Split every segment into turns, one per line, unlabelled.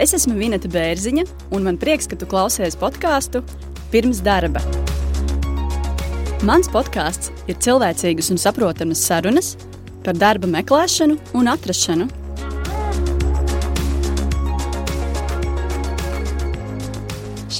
Es esmu Vineta Bērziņa, un man prieks, ka tu klausies podkāstu pirms darba. Mans podkāsts ir cilvēcīgas un saprotamas sarunas par darba meklēšanu un atrašanu.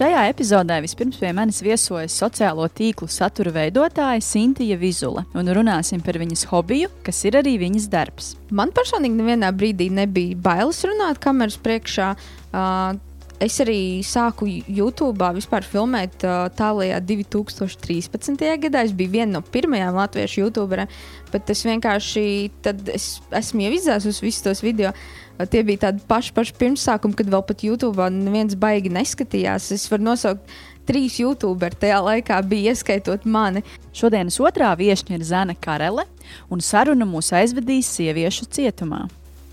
Šajā epizodē vispirms pie manis viesojas sociālo tīklu satura veidotāja Sintīna Vizula, un runāsim par viņas hobiju, kas ir arī viņas darbs.
Man personīgi nevienā brīdī nebija bailes runāt kameras priekšā. Uh, es arī sāku YouTube vispār filmēt uh, tālākajā 2013. gadā. Es biju viena no pirmajām latviešu youtuberiem, bet es vienkārši es esmu jau izdzēsis visus tos video. Tie bija tādi paši, paši pirmsākumi, kad vēl pat YouTube neviens baigi neskatījās. Es varu nosaukt trīs YouTuberi tajā laikā, bija ieskaitot mani.
Šodienas otrā viesne ir Zana Karele, un saruna mūs aizvedīs sieviešu cietumā.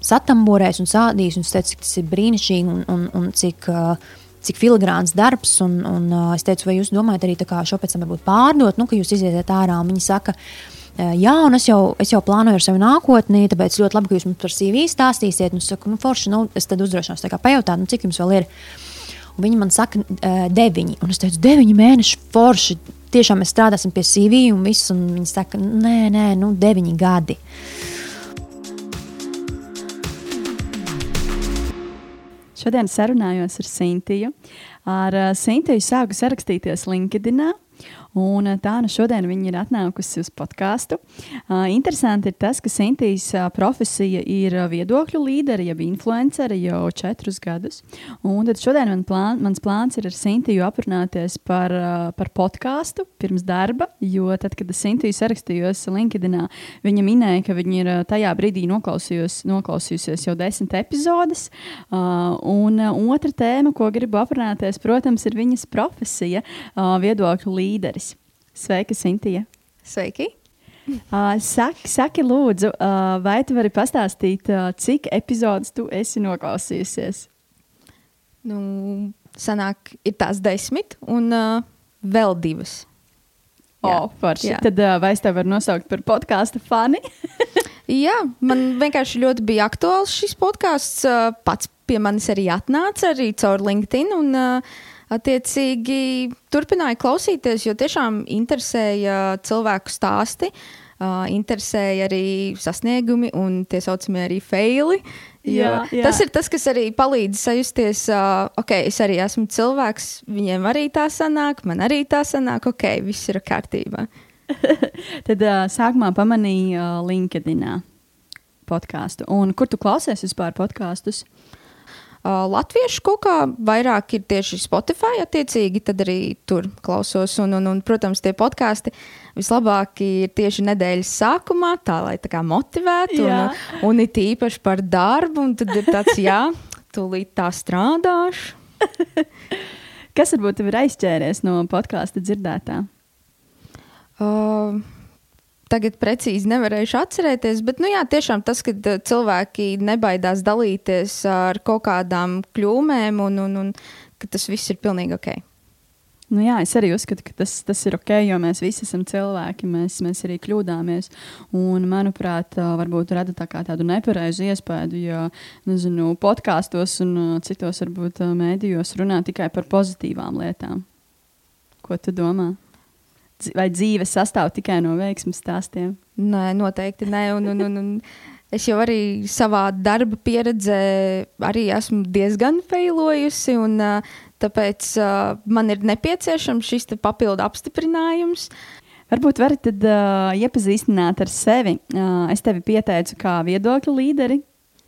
Satamborējis un sādījis, un es teicu, cik tas ir brīnišķīgi un, un, un cik. Uh, cik filigrāns darbs. Un, un, uh, es teicu, vai jūs domājat arī šo pēc tam varbūt pārdot, nu, ka jūs iziet ārā. Viņi saka, Jā, un es jau, es jau plānoju ar savu nākotni, tāpēc ļoti labi, ka jūs mums par CV stāstīsiet. Un es saku, nu, forši, nu, es tad uzdrošinos pajautāt, nu, cik jums vēl ir. Un viņi man saka, deviņi. Un es teicu, deviņi mēneši, forši. Tiešām mēs strādāsim pie CV un viss. Un viņi saka, nē, nē, nu, deviņi gadi.
Šodien sarunājos ar Sintiju. Ar Sintiju sāku sarakstīties LinkedIn. Un eh, tā nu šodien viņa ir atnākusi uz podkāstu. Uh, interesanti ir tas, ka Sintīs uh, profesija ir viedokļu līderi, jeb influenceri jau četrus gadus. Un tad šodien man plān, mans plāns ir ar Sintiju aprunāties par, uh, par podkāstu pirms darba, jo tad, kad es Sintiju sarakstījos LinkedIn, viņa minēja, ka viņa ir tajā brīdī noklausījusies jau desmit epizodes. Un otra tēma, ko gribu aprunāties, protams, ir viņas profesija, viedokļu līderis. Sveika, Sintija!
Sveiki!
Uh, saki, saki, lūdzu, uh, vai tu vari pastāstīt, uh, cik epizodes tu esi noklausījusies?
Nu, sanāk, ir tās desmit, un uh, vēl divas.
Oh. Jā. Tad uh, vai es tevi varu nosaukt par podkāstu fani?
jā, man vienkārši ļoti bija aktuāls šis podkāsts. Uh, pats pie manis arī atnāca arī caur LinkedIn. Un, uh, Attiecīgi, turpināju klausīties, jo tiešām interesēja cilvēku stāsti. Uh, interesēja arī sasniegumi un tie saucamie arī faili. Jā, jā. Tas ir tas, kas arī palīdz sajusties, uh, ok, es arī esmu cilvēks, viņiem arī tā sanāk, man arī tā sanāk, ok, viss ir kārtībā.
Tad uh, sākumā pamanīju uh, LinkedIn podkāstu. Un kur tu klausies vispār podkāstus?
Latviešu kaut kā vairāk ir tieši Spotify, attiecīgi, tad arī tur klausos. Un, un, un protams, tie podkāsti vislabāk ir tieši nedēļas sākumā, tā lai tā kā motivētu. Jā. Un, un it īpaši par darbu, un tad ir tāds, jā, tūlīt tā strādāšu.
Kas varbūt ir aizķēries no podkāstu dzirdētā?
Uh, tagad precīzi nevarēšu atcerēties, bet nu, jā, tiešām tas, ka eh, cilvēki nebaidās dalīties ar kaut kādām kļūmēm un, un, un ka tas viss ir pilnīgi ok.
Nu jā, es arī uzskatu, ka tas, tas ir ok, jo mēs visi esam cilvēki, mēs, mēs arī kļūdāmies. Un, manuprāt, varbūt rada tā tādu nepareizu iespēju, jo nezinu, podkāstos un citos varbūt mēdījos runā tikai par pozitīvām lietām. Ko tu domā? Vai dzīve sastāv tikai no veiksmes stāstiem?
Nē, noteikti nē. Un, un, un, un es jau arī savā darba pieredzē arī esmu diezgan feilojusi. Un, tāpēc uh, man ir nepieciešams šis papildu apstiprinājums.
Varbūt varat tad, uh, iepazīstināt ar sevi. Uh, es tevi pieteicu kā viedokļu līderi.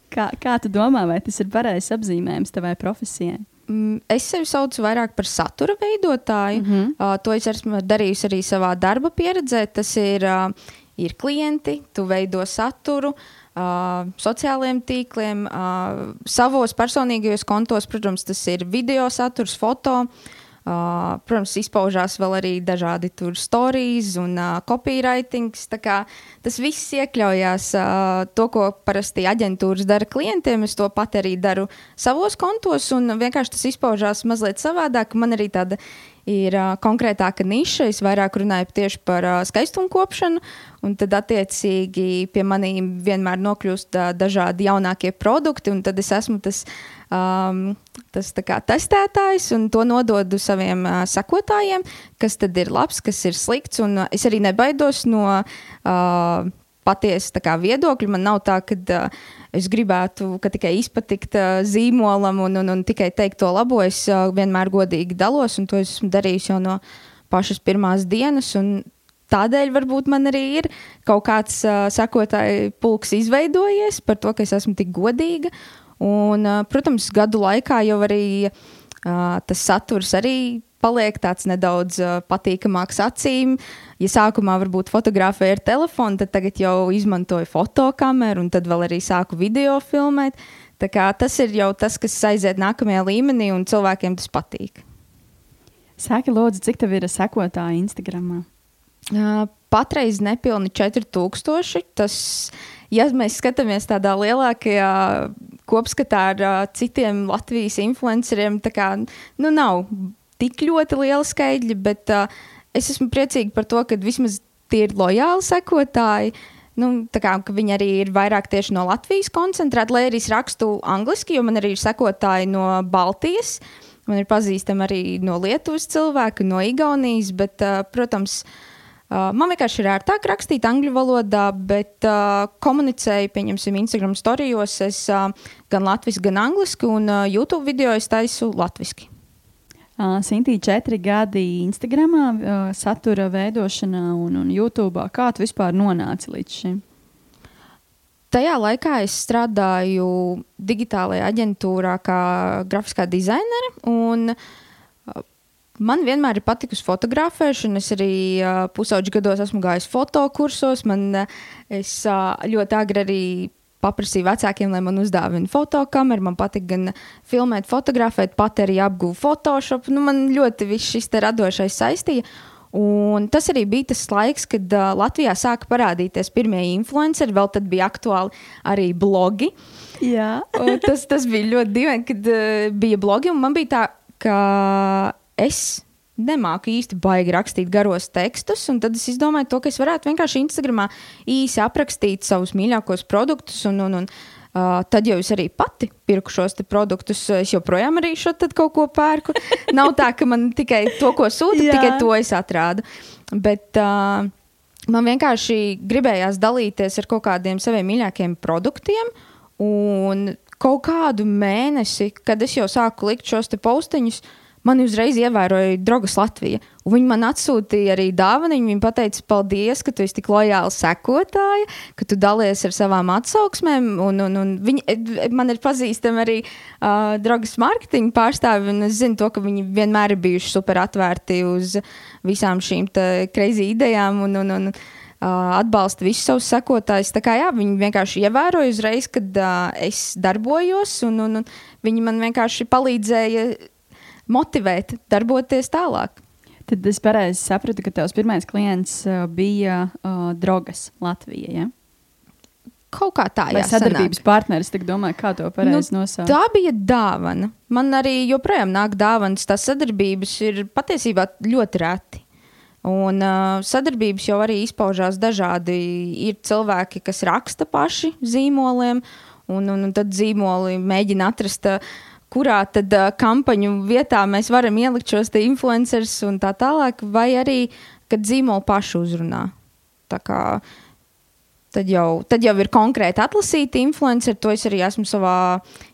Kā, kā tu domā, vai tas ir pareizs apzīmējums tavai profesijai?
Mm, es sevi saucu vairāk par satura veidotāju. Mm -hmm. uh, to es esmu darījusi arī savā darba pieredzē. Tas ir, uh, ir klienti, tu veido saturu. Uh, sociālajiem tīkliem, uh, savos personīgajos kontos, protams, tas ir video saturs, foto. Uh, Uh, protams, izpaužās vēl arī dažādi tur stāstījumi un uh, copywritings. Tas viss iekļaujās uh, to, ko parasti aģentūras dara klientiem. Es to pat arī daru savos kontos, un vienkārši tas izpaužās mazliet savādāk. Man arī tāda ir uh, konkrētāka niša. Es vairāk runāju tieši par uh, skaistumu kopšanu, un tad, attiecīgi, pie maniem vienmēr nokļūst uh, dažādi jaunākie produkti, un tad es esmu tas um, tas kā testētājs un to nododu saviem uh, sekotājiem, kas tad ir labs, kas ir slikts. Un, uh, es arī nebaidos no uh, patiesa viedokļa. Man nav tā, ka uh, es gribētu ka tikai izpatikt uh, zīmolam un, un, un tikai teikt to labo. Es uh, vienmēr godīgi dalos, un to esmu darījis jau no pašas pirmās dienas. Tādēļ varbūt man arī ir kaut kāds uh, sekotāju pulks izveidojies par to, ka es esmu tik godīga. Un, protams, gadu laikā jau arī tas saturs arī paliek tāds nedaudz patīkamāks acīm. Ja sākumā varbūt fotografēju ar telefonu, tad tagad jau izmantoju fotokameru un tad vēl arī sāku video filmēt. Tas ir jau tas, kas aiziet nākamajā līmenī, un cilvēkiem tas patīk.
Saki, lūdzu, cik tev ir sekotāji Instagram?
Uh, patreiz nepilni 4000. Tas, ja mēs skatāmies tādā lielākajā kopskatā ar uh, citiem Latvijas influenceriem, tā kā nu, nav tik ļoti liela skaidļa, bet uh, es esmu priecīga par to, ka vismaz tie ir lojāli sekotāji. Nu, kā, viņi arī ir vairāk tieši no Latvijas koncentrēti, lai arī es rakstu angliski, jo man arī ir sekotāji no Baltijas. Man ir pazīstami arī no Lietuvas cilvēki, no Igaunijas, bet, uh, protams, uh, man vienkārši ir ērtāk rakstīt angļu valodā, bet uh, komunicēju, pieņemsim, Instagram storijos es uh, gan latviešu, gan angliski, un uh, YouTube video es taisu latviešu.
Uh, Sintīna četri gadi Instagram, uh, satura veidošanā un, un YouTube. Kā tu vispār nonāci līdz šim?
Tajā laikā es strādāju digitālajā aģentūrā, kā grafiskā dizainere. Un, uh, man vienmēr ir patikusi fotografēšana. Es arī uh, pusauģi gados esmu gājis fotokursos. Man, uh, es uh, ļoti agri arī paprasīju vecākiem, lai man uzdāvina fotokameru. Man patīk gan filmēt, fotografēt, pat arī apgūt Photoshop. Nu, man ļoti viss šis radošais saistīja. Un tas arī bija tas laiks, kad uh, Latvijā sāka parādīties pirmie influenceri. Vēl tad bija aktuāli arī blogi. Tas, tas bija ļoti dīvaini, kad uh, bija blogi. Man bija tā, ka es nemāku īsti baigi rakstīt garos tekstus, un tad es izdomāju to, ka es varētu vienkārši Instagramā īsi aprakstīt savus mīļākos produktus. Un, un, un, Uh, tad jau es arī pati pirku šos produktus. Es joprojām arī šo kaut ko pērku. Nav tā, ka man tikai to, ko sūta, tikai to es atrādu. Bet uh, man vienkārši gribējās dalīties ar kaut kādiem saviem mīļākajiem produktiem. Un kaut kādu mēnesi, kad es jau sāku likt šos postiņus, uh, mani uzreiz ievēroja Drogas Latvija. Viņi man atsūtīja arī dāvanu. Viņa teica, paldies, ka tu esi tik lojāli sekotāja, ka tu dalies ar savām atsauksmēm. Un, un, un viņi, e, man ir pazīstami arī uh, Drogas mārketinga pārstāvi, un es zinu to, ka viņi vienmēr ir bijuši super atvērti uz visām šīm crazy idejām. Un, un, un, atbalsta visus savus sekotājus. Jā, viņi vienkārši ievēroja uzreiz, kad uh, es darbojos, un, un, un viņi man vienkārši palīdzēja motivēt, darboties tālāk.
Tad es pareizi sapratu, ka tavs pirmais klients uh, bija uh, Drogas Latvijā. Ja?
Kaut kā tā,
jā, sadarbības sanāk. partneris. Domāju, kā to pareizi nu, nosaukt.
Tā bija dāvana. Man arī joprojām nāk dāvanas. Tās sadarbības ir patiesībā ļoti reti. Un uh, sadarbības jau arī izpaužās dažādi. Ir cilvēki, kas raksta paši zīmoliem, un, un, un tad zīmoli mēģina atrast uh, kurā tad uh, kampaņu vietā mēs varam ielikt šos influencerus un tā tālāk, vai arī, kad zīmolu pašu uzrunā. Tā kā Tad jau, tad jau ir konkrēti atlasīti influenceri. To es arī esmu savā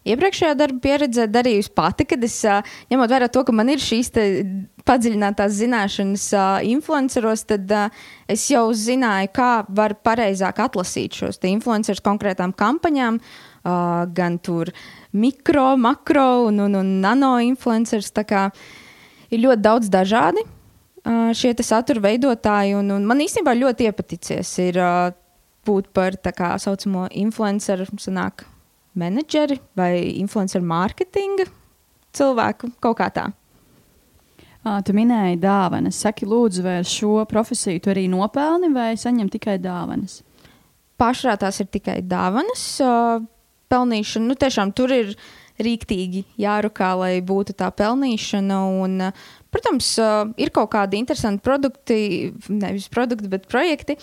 iepriekšējā darba pieredzē darījusi pati, kad es, ņemot vērā to, ka man ir šīs padziļinātās zināšanas influenceros, tad es jau zināju, kā var pareizāk atlasīt šos influencerus konkrētām kampaņām, gan tur mikro, makro un, un, un nano influencerus. Ir ļoti daudz dažādi šie satura veidotāji, un, un man īstenībā ļoti iepaticies. Ir, būt par tā kā saucamo influenceru, sanāk, menedžeri vai influenceru mārketinga cilvēku kaut kā tā.
Tu minēji dāvanas. Saki, lūdzu, vai ar šo profesiju tu arī nopelni vai saņem tikai dāvanas?
Pašā tās ir tikai dāvanas. Uh, pelnīšana, nu tiešām tur ir rīktīgi jārukā, lai būtu tā pelnīšana. Un, uh, protams, uh, ir kaut kādi interesanti produkti, nevis produkti, bet projekti.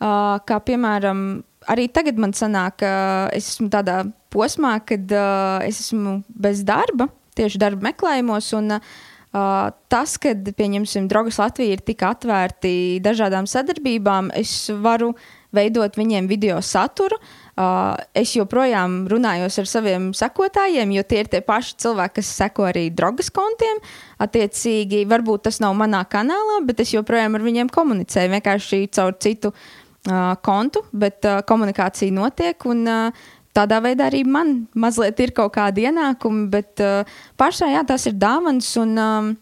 Uh, kā piemēram arī tagad man sanāk, ka es esmu tādā posmā, kad uh, es esmu bez darba, tieši darba meklējumos. Un, uh, tas, ka, pieņemsim, Drogas Latvija ir tik atvērti dažādām sadarbībām, es varu veidot viņiem video saturu. Uh, es joprojām runājos ar saviem sekotājiem, jo tie ir tie paši cilvēki, kas seko arī drogas kontiem. Attiecīgi, varbūt tas nav manā kanālā, bet es joprojām ar viņiem komunicēju vienkārši caur citu uh, kontu, bet uh, komunikācija notiek. Un, uh, tādā veidā arī man mazliet ir kaut kādi ienākumi, bet uh, pašā jā, tas ir dāvans. Un, um,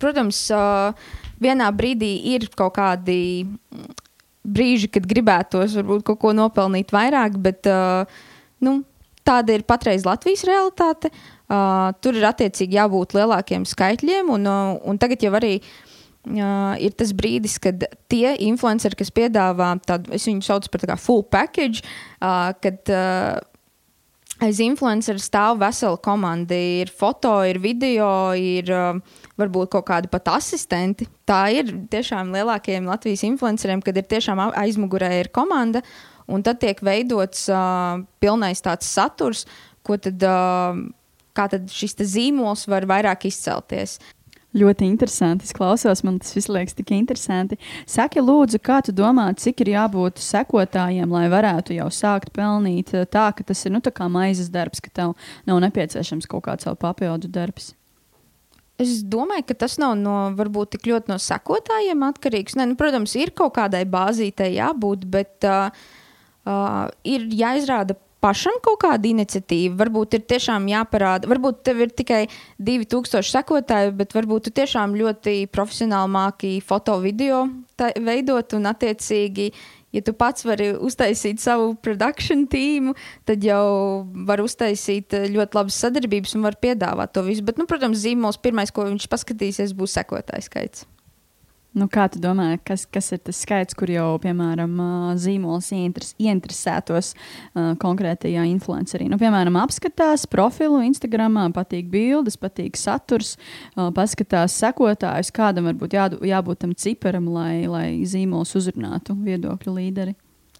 protams, uh, vienā brīdī ir kaut kādi brīži, kad gribētos varbūt kaut ko nopelnīt vairāk, bet nu, tāda ir patreiz Latvijas realitāte. Tur ir attiecīgi jābūt lielākiem skaitļiem, un, un tagad jau arī uh, ir tas brīdis, kad tie influenceri, kas piedāvā tādu, es viņu saucu par tā full package, uh, kad uh, aiz influenceru stāv vesela komanda. Ir foto, ir video, ir uh, varbūt kaut kādi pat asistenti. Tā ir tiešām lielākajiem Latvijas influenceriem, kad ir tiešām aizmugurē ir komanda, un tad tiek veidots uh, pilnais tāds saturs, ko tad, uh, kā tad šis zīmols var vairāk izcelties.
Ļoti interesanti. Es klausos, man tas viss liekas tik interesanti. Saki, lūdzu, kā tu domā, cik ir jābūt sekotājiem, lai varētu jau sākt pelnīt tā, ka tas ir nu, maizes darbs, ka tev nav nepieciešams kaut kāds vēl papildu darbs?
Es domāju, ka tas nav no, varbūt tik ļoti no sekotājiem atkarīgs. Ne, nu, protams, ir kaut kādai bāzītei jābūt, bet uh, uh, ir jāizrāda pašam kaut kāda iniciatīva. Varbūt ir tiešām jāparāda, varbūt tev ir tikai 2000 sekotāji, bet varbūt tu tiešām ļoti profesionāli māki foto video veidot un attiecīgi ja tu pats vari uztaisīt savu produkciju tīmu, tad jau var uztaisīt eh, ļoti labas sadarbības un var piedāvāt to visu. Bet, nu, protams, zīmols pirmais, ko viņš paskatīsies, būs sekotājs skaits.
Nu, kā tu domā, kas, kas ir tas skaits, kur jau, piemēram, zīmols ieinteres, ieinteresētos uh, konkrētajā influencerī? Nu, piemēram, apskatās profilu Instagram, patīk bildes, patīk saturs, uh, paskatās sekotājus, kādam varbūt jā, jābūt tam ciparam, lai, lai zīmols uzrunātu viedokļu līderi.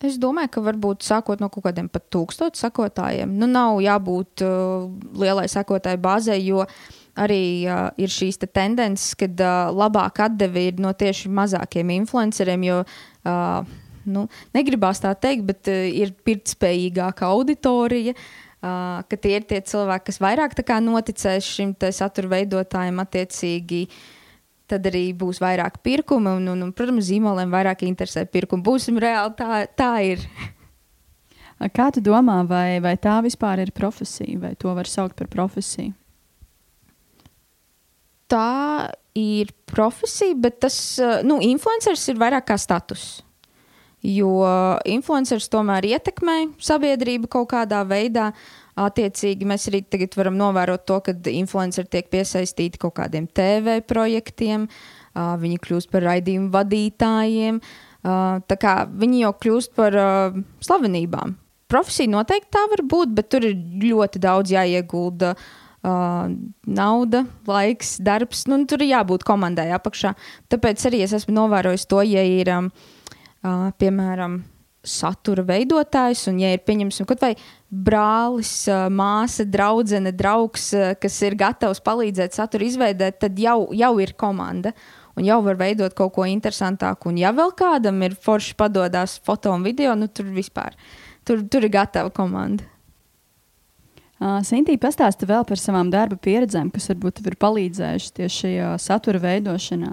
Es domāju, ka varbūt sākot no kaut kādiem pat tūkstošiem sekotājiem, nu nav jābūt uh, lielai sekotāju bāzei, jo uh, arī uh, ir šīs te tendences, kad uh, labāk atdeve ir no tieši mazākiem influenceriem, jo uh, nu, negribās tā teikt, bet uh, ir pirktspējīgāka auditorija. Uh, ka tie ir tie cilvēki, kas vairāk noticēs šim satura veidotājam, attiecīgi tad arī būs vairāk pirkumu. Un, un, un, protams, zīmoliem vairāk interesē pirkumu. Būsim reāli, tā, tā ir.
Kā tu domā, vai, vai tā vispār ir profesija, vai to var saukt par profesiju?
Tā ir profesija, bet tas, eh, nu, influenceris ir vairāk kā status. Jo influenceris tomēr ietekmē sabiedrību kaut kādā veidā. Attiecīgi, mēs arī tagad varam novērot to, ka influenceri tiek piesaistīti kaut kādiem TV projektiem, viņi kļūst par raidījumu vadītājiem. Tā kā viņi jau kļūst par slavenībām. Profesija noteikti tā var būt, bet tur ir ļoti daudz jāiegulda uh, uh, nauda, laiks, darbs. Nu, tur ir jābūt komandai apakšā. Tāpēc arī es esmu novērojis to, ja ir um, uh, piemēram satura veidotājs, un, ja ir pieņemsim, kaut vai brālis, māsa, draudzene, draugs, kas ir gatavs palīdzēt satura izveidēt, tad jau, jau ir komanda. Un jau var veidot kaut ko interesantāku. Un, ja vēl kādam ir forši padodas foto un video, nu tur vispār tur, tur ir gatava komanda.
Uh, Sintīna pastāsta vēl par savām darba pieredzēm, kas varbūt ir palīdzējušas tieši šajā satura veidošanā.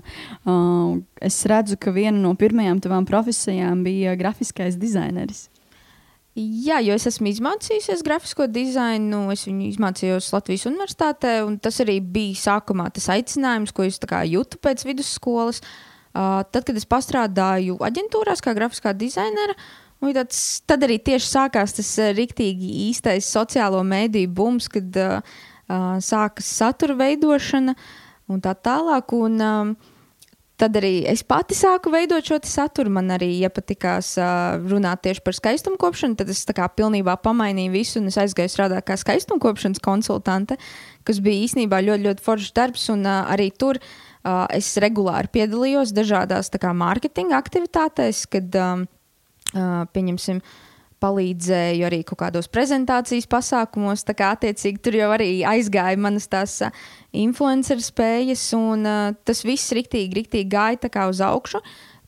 Uh, es redzu, ka viena no pirmajām tavām profesijām bija grafiskais dizaineris.
Jā, jo es esmu izmācījusies grafisko dizainu, es viņu izmācījos Latvijas Universitātē, un tas arī bija sākumā tas aicinājums, ko es jūtu pēc vidusskolas. Uh, tad, kad es strādāju aģentūrās kā grafiskā dizainere, uh, Tāds, tad arī tieši sākās tas uh, riktīgi īstais sociālo mēdīju bums, kad uh, uh, sākas satura veidošana un tā tālāk. Un, um, tad arī es pati sāku veidot šo saturu. Man arī iepatikās uh, runāt tieši par skaistumkopšanu. Tad es kā, pilnībā pamainīju visu un es aizgāju strādāt kā skaistumkopšanas konsultante, kas bija īstenībā ļoti, ļoti foršs darbs. Un uh, arī tur uh, es regulāri piedalījos dažādās kā, mārketinga aktivitātēs, kad um, pieņemsim, palīdzēju arī kaut kādos prezentācijas pasākumos. Tā kā attiecīgi tur jau arī aizgāja manas tās influenceru spējas, un tas viss riktīgi, riktīgi gāja uz augšu.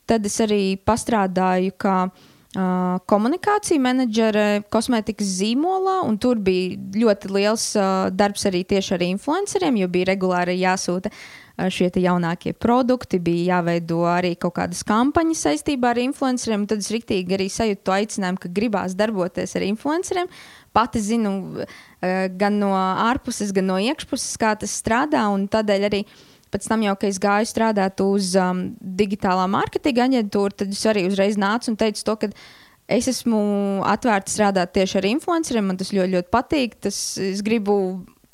Tad es arī pastrādāju, kā uh, komunikācija menedžere kosmētikas zīmolā, un tur bija ļoti liels uh, darbs arī tieši ar influenceriem, jo bija regulāri jāsūta uh, šie jaunākie produkti, bija jāveido arī kaut kādas kampaņas saistībā ar influenceriem. Tad es rīktīgi arī sajūtu to aicinājumu, ka gribās darboties ar influenceriem. Pati zinu gan no ārpuses, gan no iekšpuses, kā tas strādā, tādēļ arī pēc tam, jau, kad es gāju strādāt uz um, digitālā mārketinga aģentūru, tad es arī uzreiz nācu un teicu to, ka es esmu atvērta strādāt tieši ar influenceriem. Man tas ļoti, ļoti patīk. Tas, es gribu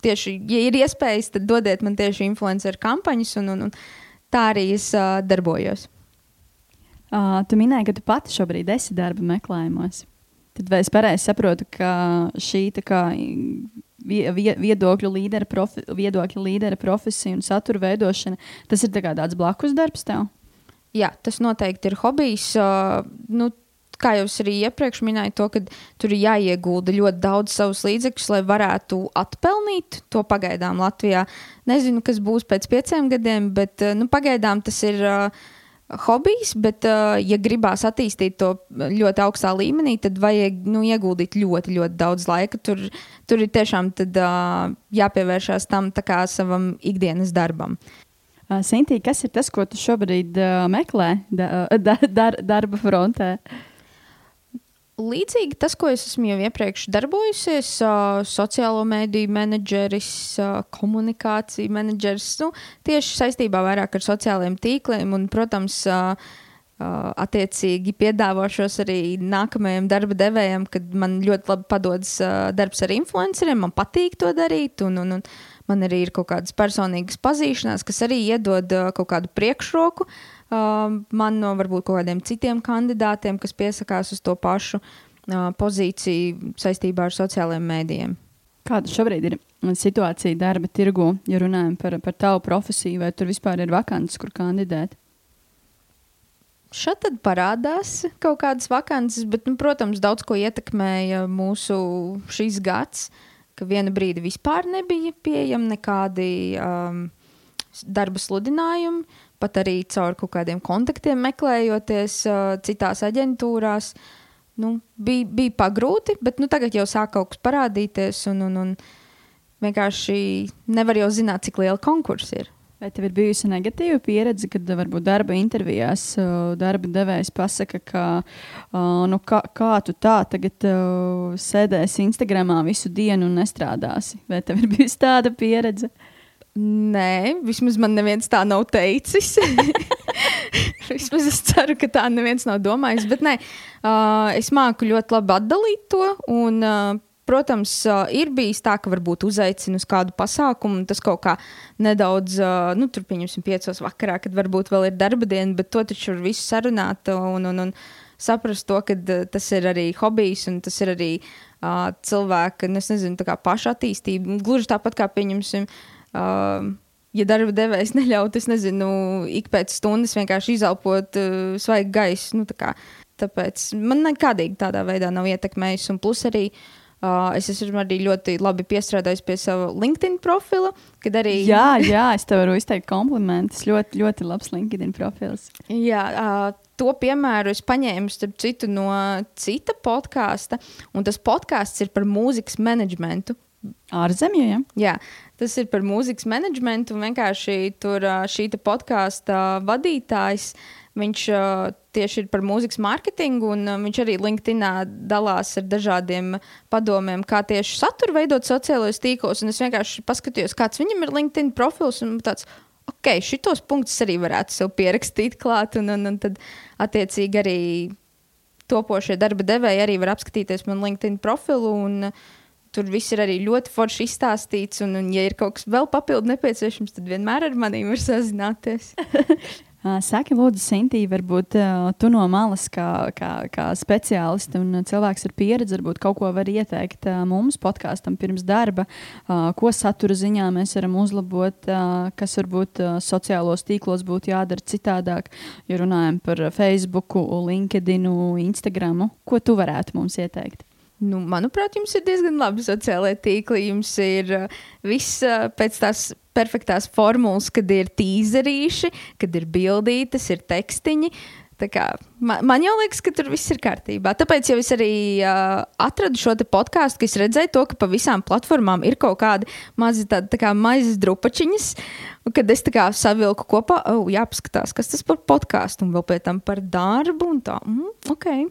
tieši, ja ir iespējas, tad dodiet man tieši influenceru kampaņas, un, un, un tā arī es uh, darbojos.
Uh, tu minēji, ka tu pati šobrīd esi darba meklējumos. Tad vai es pareizi saprotu, ka šī kā, viedokļu līdera, profi, viedokļu līdera profesija un satura veidošana, tas ir tā tāds blakus darbs tev?
Jā, tas noteikti ir hobijs. Uh, nu, kā jau es arī iepriekš minēju, to, ka tur ir jāiegulda ļoti daudz savus līdzekļus, lai varētu atpelnīt to pagaidām Latvijā. Nezinu, kas būs pēc pieciem gadiem, bet nu, pagaidām tas ir. Uh, hobijs, bet, uh, ja gribās attīstīt to ļoti augstā līmenī, tad vajag nu, ieguldīt ļoti, ļoti daudz laika. Tur, tur ir tiešām tad, uh, jāpievēršās tam kā savam ikdienas darbam.
Sintīna, kas ir tas, ko tu šobrīd uh, meklē da, da, dar, darba frontē? Uh,
Līdzīgi tas, ko es esmu jau iepriekš darbojusies, uh, sociālo mediju menedžeris, uh, komunikācija menedžeris, nu, tieši saistībā vairāk ar sociālajiem tīkliem un, protams, uh, Uh, attiecīgi piedāvāšos arī nākamajam darba devējam, kad man ļoti labi padodas uh, darbs ar influenceriem. Man patīk to darīt, un, un, un man arī ir kaut kādas personīgas pazīšanās, kas arī iedod uh, kaut kādu priekšroku uh, man no varbūt kaut kādiem citiem kandidātiem, kas piesakās uz to pašu uh, pozīciju saistībā ar sociālajiem mēdījiem.
Kāda šobrīd ir situācija darba tirgu, ja runājam par, par tavu profesiju, vai tur vispār ir vakances, kur kandidēt?
Šeit parādās kaut kādas vakances, bet, nu, protams, daudz ko ietekmēja mūsu šīs gads, ka viena brīdi vispār nebija pieejami nekādi um, darba sludinājumi pat arī caur kaut kādiem kontaktiem meklējoties uh, citās aģentūrās. Nu, bija, bija pagrūti, bet nu, tagad jau sāk kaut kas parādīties, un, un, un vienkārši nevar jau zināt, cik liela konkursa ir.
Vai tev ir bijusi negatīva pieredze, kad varbūt darba intervijās darba devējs pasaka, ka nu, kā, kā tu tā tagad sēdēsi Instagramā visu dienu un nestrādāsi? Vai tev ir bijusi tāda pieredze? Uh,
Nē, vismaz man neviens tā nav teicis. vismaz es ceru, ka tā neviens nav domājis. Bet nē, uh, es māku ļoti labi atdalīt to. Un, uh, protams, ir bijis tā, ka varbūt uzaicinu uz kādu pasākumu, un tas kaut kā nedaudz, nu, tur pieņemsim, piecos vakarā, kad varbūt vēl ir darba diena, bet to taču var visu sarunāt un, un, un saprast to, ka tas ir arī hobijs un tas ir arī uh, cilvēka, nu, es nezinu, tā kā paša attīstība. Gluži tāpat kā pieņemsim. Uh, Uh, ja darba devējs neļautu, es nezinu, ik pēc stundas vienkārši izelpot uh, svaigu gaisu. Nu, tā tāpēc man nekādīgi tādā veidā nav ietekmējis. Un plus arī uh, es esmu arī ļoti labi piestrādājis pie sava LinkedIn profila. Arī...
Jā, jā, es tev varu izteikt komplimentus. Ļoti, ļoti labs LinkedIn profils.
Jā, uh, to piemēru es paņēmu starp citu no cita podkāsta, un tas podkāsts ir par mūzikas menedžmentu.
Ārzemē, ja?
Jā, tas ir par mūzikas menedžmentu. Vienkārši tur šī podkāsta vadītājs. Viņš tieši ir par mūzikas mārketingu, un viņš arī LinkedInā dalās ar dažādiem padomiem, kā tieši saturu veidot sociālajos tīklos. Es vienkārši paskatījos, kāds viņam ir LinkedIn profils. Tāds, ok, šitos punktus arī varētu sev pierakstīt klāt, un, un, un tad attiecīgi arī topošie darba devēji arī var apskatīties man LinkedIn profilu. Un, uh, Tur viss ir arī ļoti forši izstāstīts, un, un ja ir kaut kas vēl papildu nepieciešams, tad vienmēr ar maniem var sazināties.
Uh, saki, lūdzu, Sintī, varbūt uh, tu no malas, kā, kā, kā speciālists un cilvēks ar pieredzi, varbūt kaut ko var ieteikt uh, mums podkāstam pirms darba, ko satura ziņā mēs varam uzlabot, kas varbūt sociālos tīklos būtu jādara citādāk, ja runājam par Facebook, LinkedIn, Instagram. Ko tu varētu mums ieteikt?
Nu, manuprāt, jums ir diezgan labi sociālai tīkli. Jums ir uh, viss uh, pēc tās perfektās formulas, kad ir tīzerīši, kad ir bildītes, ir tekstiņi. Kā, man, man jau liekas, ka tur viss ir kārtībā. Tāpēc jau es arī uh, atradu šo podkāstu, ka es redzēju to, ka pa visām platformām ir kaut kādi mazi tādi tā kā maizes drupačiņas. Kad es tā kā savilku kopā, oh, jāpaskatās, kas tas par podkāstu un vēl pēc tam par darbu un tā. Mm, okay.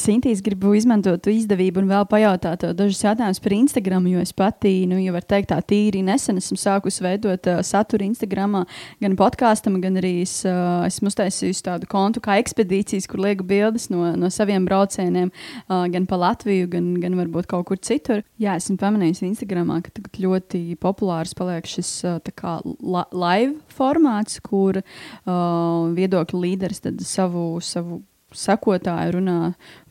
Sintīs gribu izmantot izdevību un vēl pajautāt dažus jautājumus par Instagram, jo es pati, nu, jau var teikt, tā tīri nesen esmu sākusi veidot uh, saturu Instagramā, gan podkāstam, gan arī es, uh, esmu uztaisījusi tādu kontu kā ekspedīcijas, kur lieku bildes no, no saviem braucieniem, uh, gan pa Latviju, gan, gan varbūt kaut kur citur. Jā, esmu pamanījusi Instagramā, ka tagad ļoti populārs paliek šis uh, kā la live formāts, kur uh, viedokļu līderis savu, savu sekotāju runā,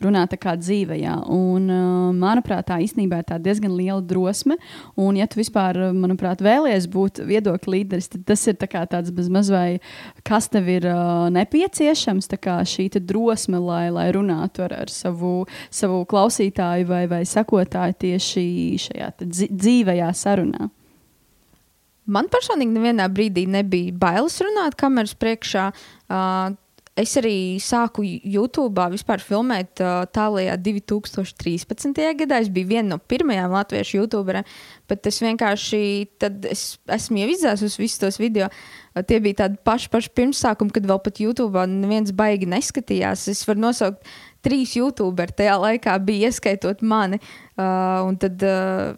runā tā kā dzīvē. Un, uh, manuprāt, tā īstenībā ir tā diezgan liela drosme. Un, ja tu vispār, manuprāt, vēlies būt viedokļu līderis, tad tas ir tā tāds bezmaz vai kas tev ir uh, nepieciešams, šī drosme, lai, lai runātu ar, ar savu, savu klausītāju vai, vai sekotāju tieši šajā dzīvajā sarunā.
Man personīgi nevienā brīdī nebija bailes runāt kameras priekšā. Uh, es arī sāku YouTube vispār filmēt uh, tālākajā 2013. gadā. Es biju viena no pirmajām latviešu youtuberiem, bet es vienkārši es, esmu jau izdzēsus visus tos video. Uh, tie bija tādi paši, paši pirmsākumi, kad vēl pat YouTube neviens baigi neskatījās. Es varu nosaukt trīs youtuberi tajā laikā, bija ieskaitot mani. Uh, tad uh,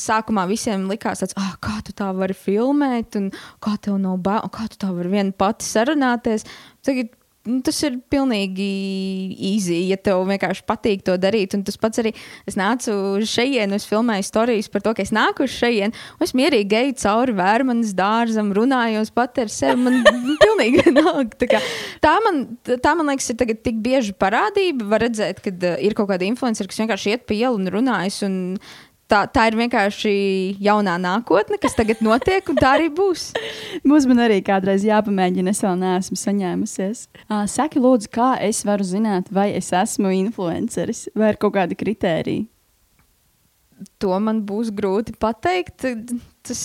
sākumā visiem likās, tāds, ah, kā tu tā vari filmēt, un kā tev nav bail, kā tu tā vari viena pati sarunāties. Tagad, nu, tas ir pilnīgi easy, ja tev vienkārši patīk to darīt. Un tas pats arī es nācu šejienu, es filmēju stāstus par to, ka es nāku šejienu, un es mierīgi eju cauri vērmanas dārzam, runājos pat ar sevi. Man pilnīgi nāk. Tā, kā, tā, man, tā man liekas, ir tik bieži parādība. Var redzēt, ka uh, ir kaut kāda influencer, kas vienkārši iet pa ielu un runājas. Un tā, tā ir vienkārši jaunā nākotne, kas tagad notiek, un tā arī būs.
Mums man arī kādreiz jāpamēģina, es vēl neesmu saņēmusies. Uh, saki, lūdzu, kā es varu zināt, vai es esmu influenceris vai ir kaut kādi kritēriji?
To man būs grūti pateikt. Tas,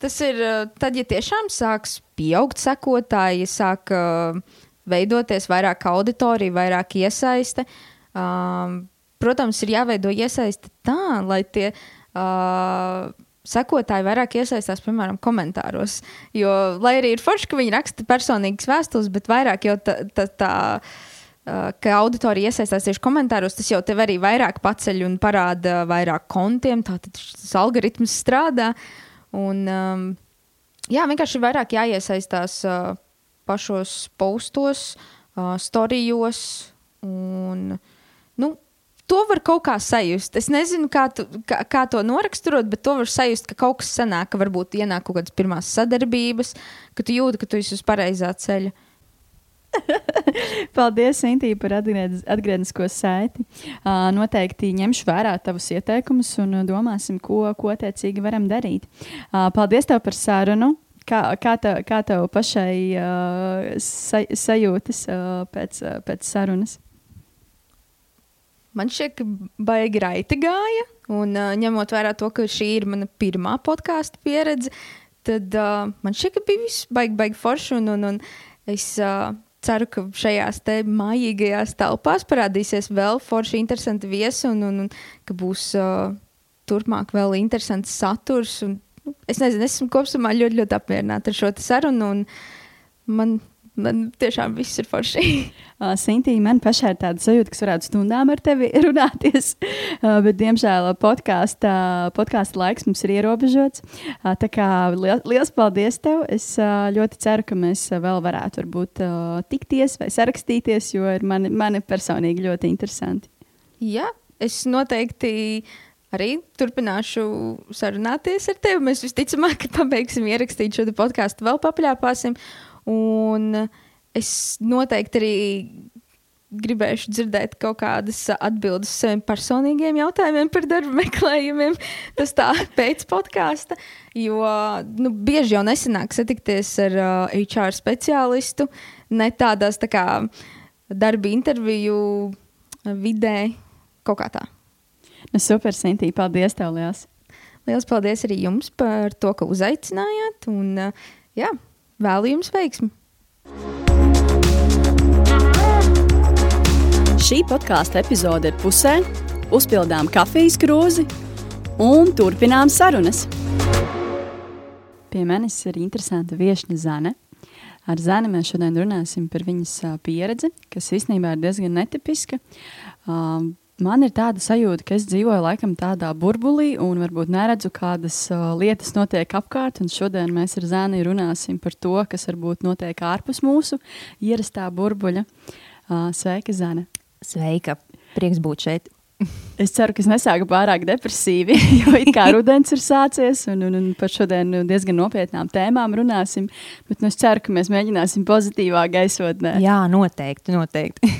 tas ir tad, ja tiešām sāks pieaugt sekotāji, sāk uh, veidoties vairāk auditorija, vairāk iesaiste. Um, protams, ir jāveido iesaiste tā, lai tie. Uh, sekotāji vairāk iesaistās, piemēram, komentāros. Jo, lai arī ir forši, ka viņi raksta personīgas vēstules, bet vairāk jau tā, tā, tā uh, ka auditorija iesaistās tieši komentāros, tas jau tev arī vairāk paceļ un parāda vairāk kontiem. Tātad tas algoritms strādā. Un, um, jā, vienkārši ir vairāk jāiesaistās uh, pašos postos, uh, storijos. Un, nu, to var kaut kā sajust. Es nezinu, kā, tu, kā, kā to noraksturot, bet to var sajust, ka kaut kas sanāk, ka varbūt ienāk kaut kādas pirmās sadarbības, ka tu jūti, ka tu esi uz pareizā ceļa.
Paldies, Intī, par atgrieznisko saiti. Uh, noteikti ņemšu vērā tavus ieteikumus un domāsim, ko, ko attiecīgi varam darīt. Uh, paldies tev par sarunu. Kā, kā, tev, kā tev pašai uh, sa, sajūtas uh, pēc, uh, pēc sarunas?
Man šķiet, ka baigi raiti gāja. Un uh, ņemot vērā to, ka šī ir mana pirmā podkāstu pieredze, tad uh, man šķiet, ka bija viss baigi, baigi forši. Un, un, un es uh, ceru, ka šajās mājīgajās telpās parādīsies vēl forši, interesanti viesi un, un, un ka būs uh, turpmāk vēl interesants saturs. Un, nu, es nezinu, esmu kopumā ļoti, ļoti apmierināta ar šo sarunu. Man Man tiešām viss ir forši.
uh, Sintīna, man pašai ir tāda sajūta, ka varētu stundām ar tevi runāties, uh, bet, diemžēl, podkāstu podkāst laiks mums ir ierobežots. Uh, tā kā li liels paldies tev! Es uh, ļoti ceru, ka mēs vēl varētu varbūt, uh, tikties vai sarakstīties, jo ir mani, mani personīgi ļoti interesanti.
Jā, es noteikti arī turpināšu sarunāties ar tevi. Mēs visticamāk, ka pabeigsim ierakstīt šo podkāstu, vēl papļāpāsim. Un es noteikti arī gribēšu dzirdēt kaut kādas atbildes saviem personīgiem jautājumiem par darba meklējumiem. Tas tā pēc podkāsta. Jo nu, bieži jau nesanāk satikties ar uh, HR speciālistu, ne tādās tā kā darba interviju vidē, kaut kā tā.
Nu, super, Sintīna, paldies tev, Lielas!
Lielas paldies arī jums par to, ka uzaicinājāt. Un, uh, jā, vēlu jums veiksmi!
Šī podkāstu epizode ir pusē, uzpildām kafijas krūzi un turpinām sarunas. Pie manis ir interesanta viesne Zane. Ar Zani mēs šodien runāsim par viņas pieredzi, kas īstenībā ir diezgan netipiska. Man ir tāda sajūta, ka es dzīvoju laikam tādā burbulī un varbūt neredzu, kādas uh, lietas notiek apkārt. Šodien mēs ar Zāni runāsim par to, kas varbūt notiek ārpus mūsu ierastā burbuļa. Uh, sveika, Zana!
Sveika! Prieks būt šeit!
Es ceru, ka es nesāku pārāk depresīvi, jo it kā rudens ir sācies, un, un, un par šodien diezgan nopietnām tēmām runāsim. Bet nu, es ceru, ka mēs mēģināsim pozitīvā gaisotnē.
Jā, noteikti. noteikti.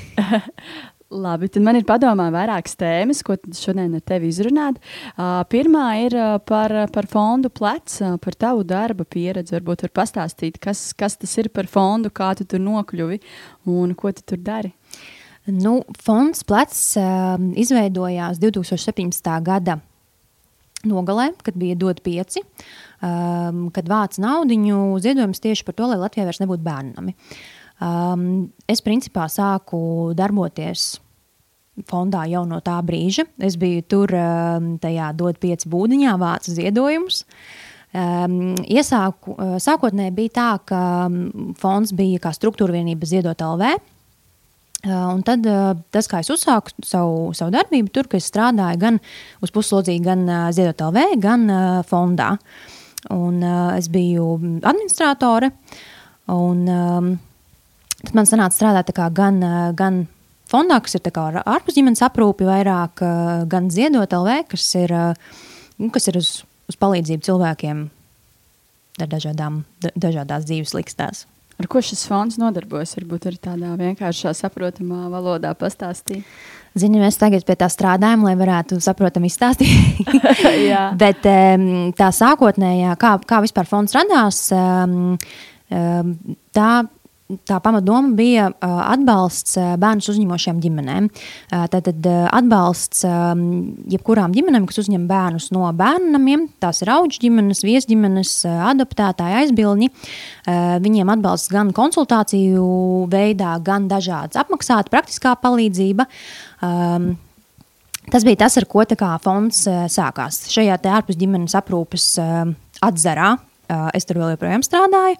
Labi, tad man ir padomā vairākas tēmas, ko šodien ar tevi izrunāt. Uh, pirmā ir uh, par, par fondu plecs, uh, par tavu darba pieredzi. Varbūt var pastāstīt, kas, kas tas ir par fondu, kā tu tur nokļuvi un ko tu tur dari.
Nu, fonds plecs uh, izveidojās 2017. gada nogalē, kad bija dot pieci, um, kad vāca naudiņu ziedojums tieši par to, lai Latvijā vairs nebūtu bērnami. Um, es principā sāku darboties fondā jau no tā brīža. Es biju tur um, tajā dot pieci būdiņā, vācu ziedojumus. Um, iesāku, uh, sākotnēji bija tā, ka um, fonds bija kā struktūra vienība ziedot LV, Un tad tas, kā es uzsāku savu, savu darbību, tur, es strādāju gan uz puslodzīgu, gan Ziedot LV, gan fondā. Un, es biju administratore, un tad man sanāca strādāt gan, gan fondā, kas ir ārpus ģimenes aprūpi, vairāk, gan Ziedot LV, kas ir, nu, kas ir uz, uz palīdzību cilvēkiem ar dažādām, dažādās dzīves likstās.
Ar ko šis fonds nodarbojas? Varbūt arī tādā vienkāršā, saprotamā valodā pastāstīt.
Zini, mēs tagad pie tā strādājam, lai varētu saprotami izstāstīt. Bet tā sākotnējā, kā, kā vispār fonds radās, tā tā pamatdoma bija atbalsts bērnus uzņemošajām ģimenēm. Tātad atbalsts jebkurām ģimenēm, kas uzņem bērnus no bērnamiem, tās ir auģu ģimenes, viesģimenes, adoptētāji, aizbildņi. Viņiem atbalsts gan konsultāciju veidā, gan dažādas apmaksāta praktiskā palīdzība. Tas bija tas, ar ko fonds sākās. Šajā ārpus ģimenes aprūpes atzarā, Es tur vēl joprojām strādāju.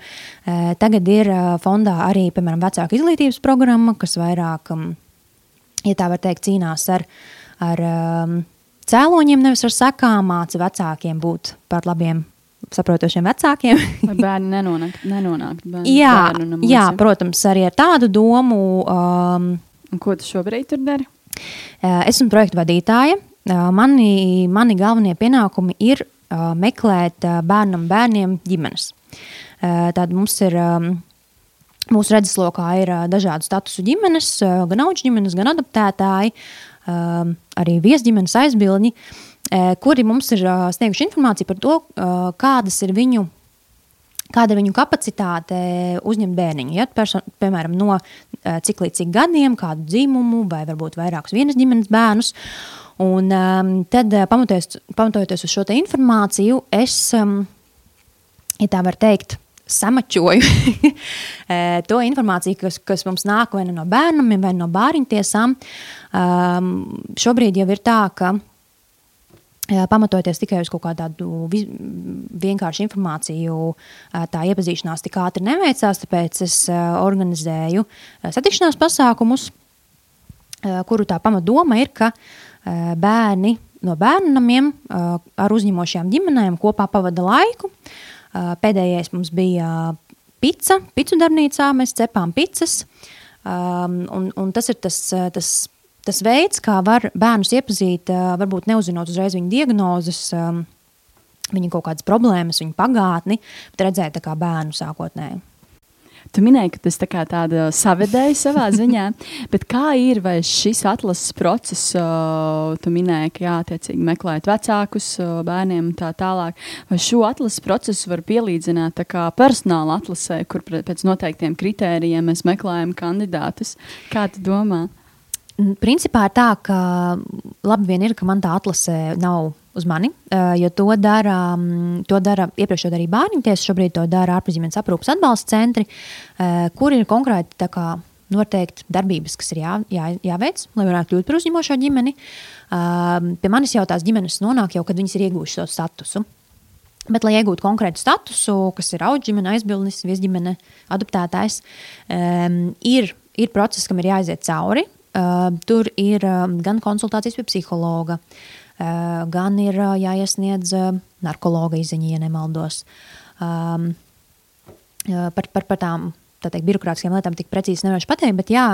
Tagad ir fondā arī, piemēram, vecāku izglītības programma, kas vairāk, ja tā var teikt, cīnās ar, ar cēloņiem, nevis ar sekām, māca vecākiem būt par labiem saprotošiem vecākiem.
Lai bērni nenonāk, nenonāk bērnu,
jā, bērnu jā, protams, arī ar tādu domu. Um,
Un ko tu šobrīd tur dari?
Esmu projektu vadītāja. Mani, mani galvenie pienākumi ir meklēt bērnam, bērniem ģimenes. Tad mums ir. Mūsu redzeslokā ir dažādu statusu ģimenes, gan auga ģimenes, gan adaptētāji, arī viesģimenes aizbildņi, kuri mums ir snieguši informāciju par to, kādas ir viņu kāda ir viņu kapacitāte uzņemt bērniņu. Ja, person, piemēram, no cik līdz cik gadiem, kādu dzimumu, vai varbūt vairākus vienas ģimenes bērnus. Un um, tad, uh, pamatojoties, pamatojoties uz šo informāciju, es, um, ja tā var teikt, samačoju uh, to informāciju, kas, kas mums nāk vai nu no bērniem, vai no bāriņtiesām. Um, šobrīd jau ir tā, ka uh, pamatoties tikai uz kaut kādu vienkāršu informāciju, uh, tā iepazīšanās tik ātri neveicās. Tāpēc es organizēju satikšanās pasākumus, kuru tā pamatdoma ir, ka Eh, bērni no bērnu namiem eh, ar uzņemošajām ģimenēm kopā pavada laiku. Eh, pēdējais mums bija pica, picu darbnīcā, mēs cepām picas. Un, un tas ir tas, tas, tas veids, kā var bērnus iepazīt, varbūt neuzinot uzreiz viņu diagnozes, viņa kaut kādas problēmas, viņa pagātni, bet redzēt kā bērnu sākotnēji.
Tu minēji, ka tas tā kā tāda savedēja savā ziņā, bet kā ir, vai šis atlases process, tu minēji, ka jātiecīgi meklēt vecākus bērniem un tā tālāk, vai šo atlases procesu var pielīdzināt tā kā personāla atlasē, kur pēc noteiktiem kritērijiem mēs meklējam kandidātus? Kā tu domā?
Principā ir tā, ka labi vien ir, ka man tā atlase nav uz mani, jo to dara, to dara iepriekš to darīja bērnu tiesa, šobrīd to dara ārpusģimenes aprūpas atbalsta centri, kur ir konkrēti kā, noteikti darbības, kas ir jā, jā, jāveic, lai varētu kļūt par uzņemošo ģimeni. Pie manis jau tās ģimenes nonāk jau, kad viņas ir ieguvušas to statusu. Bet, lai iegūtu konkrētu statusu, kas ir audžģimene, aizbildnis, viesģimene, adoptētājs, um, ir, ir process, kam ir jāiziet cauri. Uh, tur ir uh, gan konsultācijas pie psihologa, uh, Eh, gan ir eh, jāiesniedz eh, narkologa izziņa, ja nemaldos. Um, par, par, par tām teikt, birokrātiskām lietām tik precīzi nevarēšu pateikt, bet jā,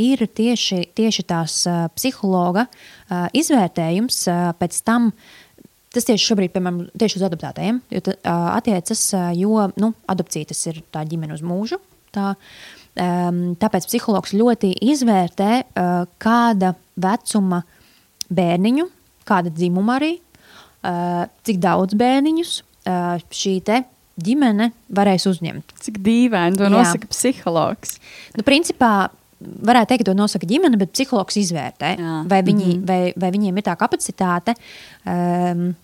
ir tieši, tieši tās psihologa izvērtējums pēc tam. Tas tieši šobrīd, piemēram, tieši uz adoptētajiem attiecas, jo nu, adopcija tas ir tā ģimene uz mūžu. Tā, tāpēc psihologs ļoti izvērtē, kāda vecuma bērniņu kāda dzimuma arī, uh, cik daudz bērniņus uh, šī ģimene varēs uzņemt.
Cik dīvaini to nosaka Jā. psihologs.
Nu, principā, varētu teikt, ka to nosaka ģimene, bet psihologs izvērtē, Jā. vai, viņi, mm -hmm. vai, vai viņiem ir tā kapacitāte um,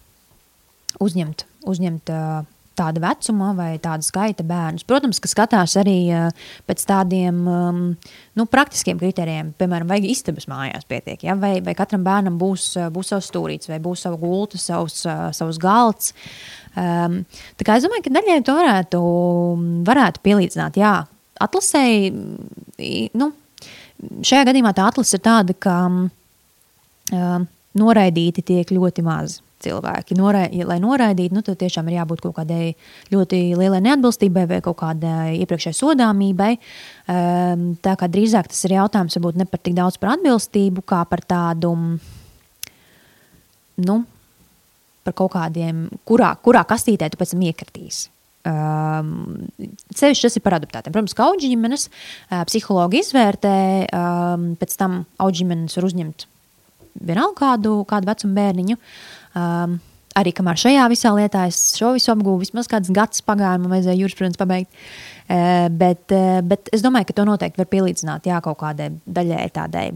uzņemt, uzņemt uh, tāda vecuma vai tāda skaita bērnus. Protams, ka skatās arī pēc tādiem nu, praktiskiem kritērijiem, piemēram, vai istabas mājās pietiek, ja? vai, vai katram bērnam būs, būs savs stūrītis, vai būs sava gulta, savs, savs galds. Um, tā kā es domāju, ka daļai to varētu, varētu pielīdzināt. Jā, atlasēji, nu, šajā gadījumā tā atlase ir tāda, ka um, noraidīti tiek ļoti mazi cilvēki. Norai, lai noraidītu, nu, tad tiešām ir jābūt kaut kādai ļoti lielai neatbilstībai vai kaut kādai iepriekšējai sodāmībai. Um, tā kā drīzāk tas ir jautājums varbūt ne par tik daudz par atbilstību, kā par tādu, nu, par kaut kādiem, kurā, kurā kastītē tu pēc tam iekritīsi. Um, Ceļš tas ir par adaptētiem. Protams, ka auga ģimenes uh, psihologi izvērtē, um, pēc tam auga ģimenes var uzņemt vienalga kādu, kādu vecumu bērniņu. Uh, Um, arī kamēr šajā visā lietā es šo visu apgūvu, vismaz kāds gads pagāja, man vajadzēja jurisprudence pabeigt. Uh, bet, uh, bet es domāju, ka to noteikti var pielīdzināt jā, kaut kādai daļai tādai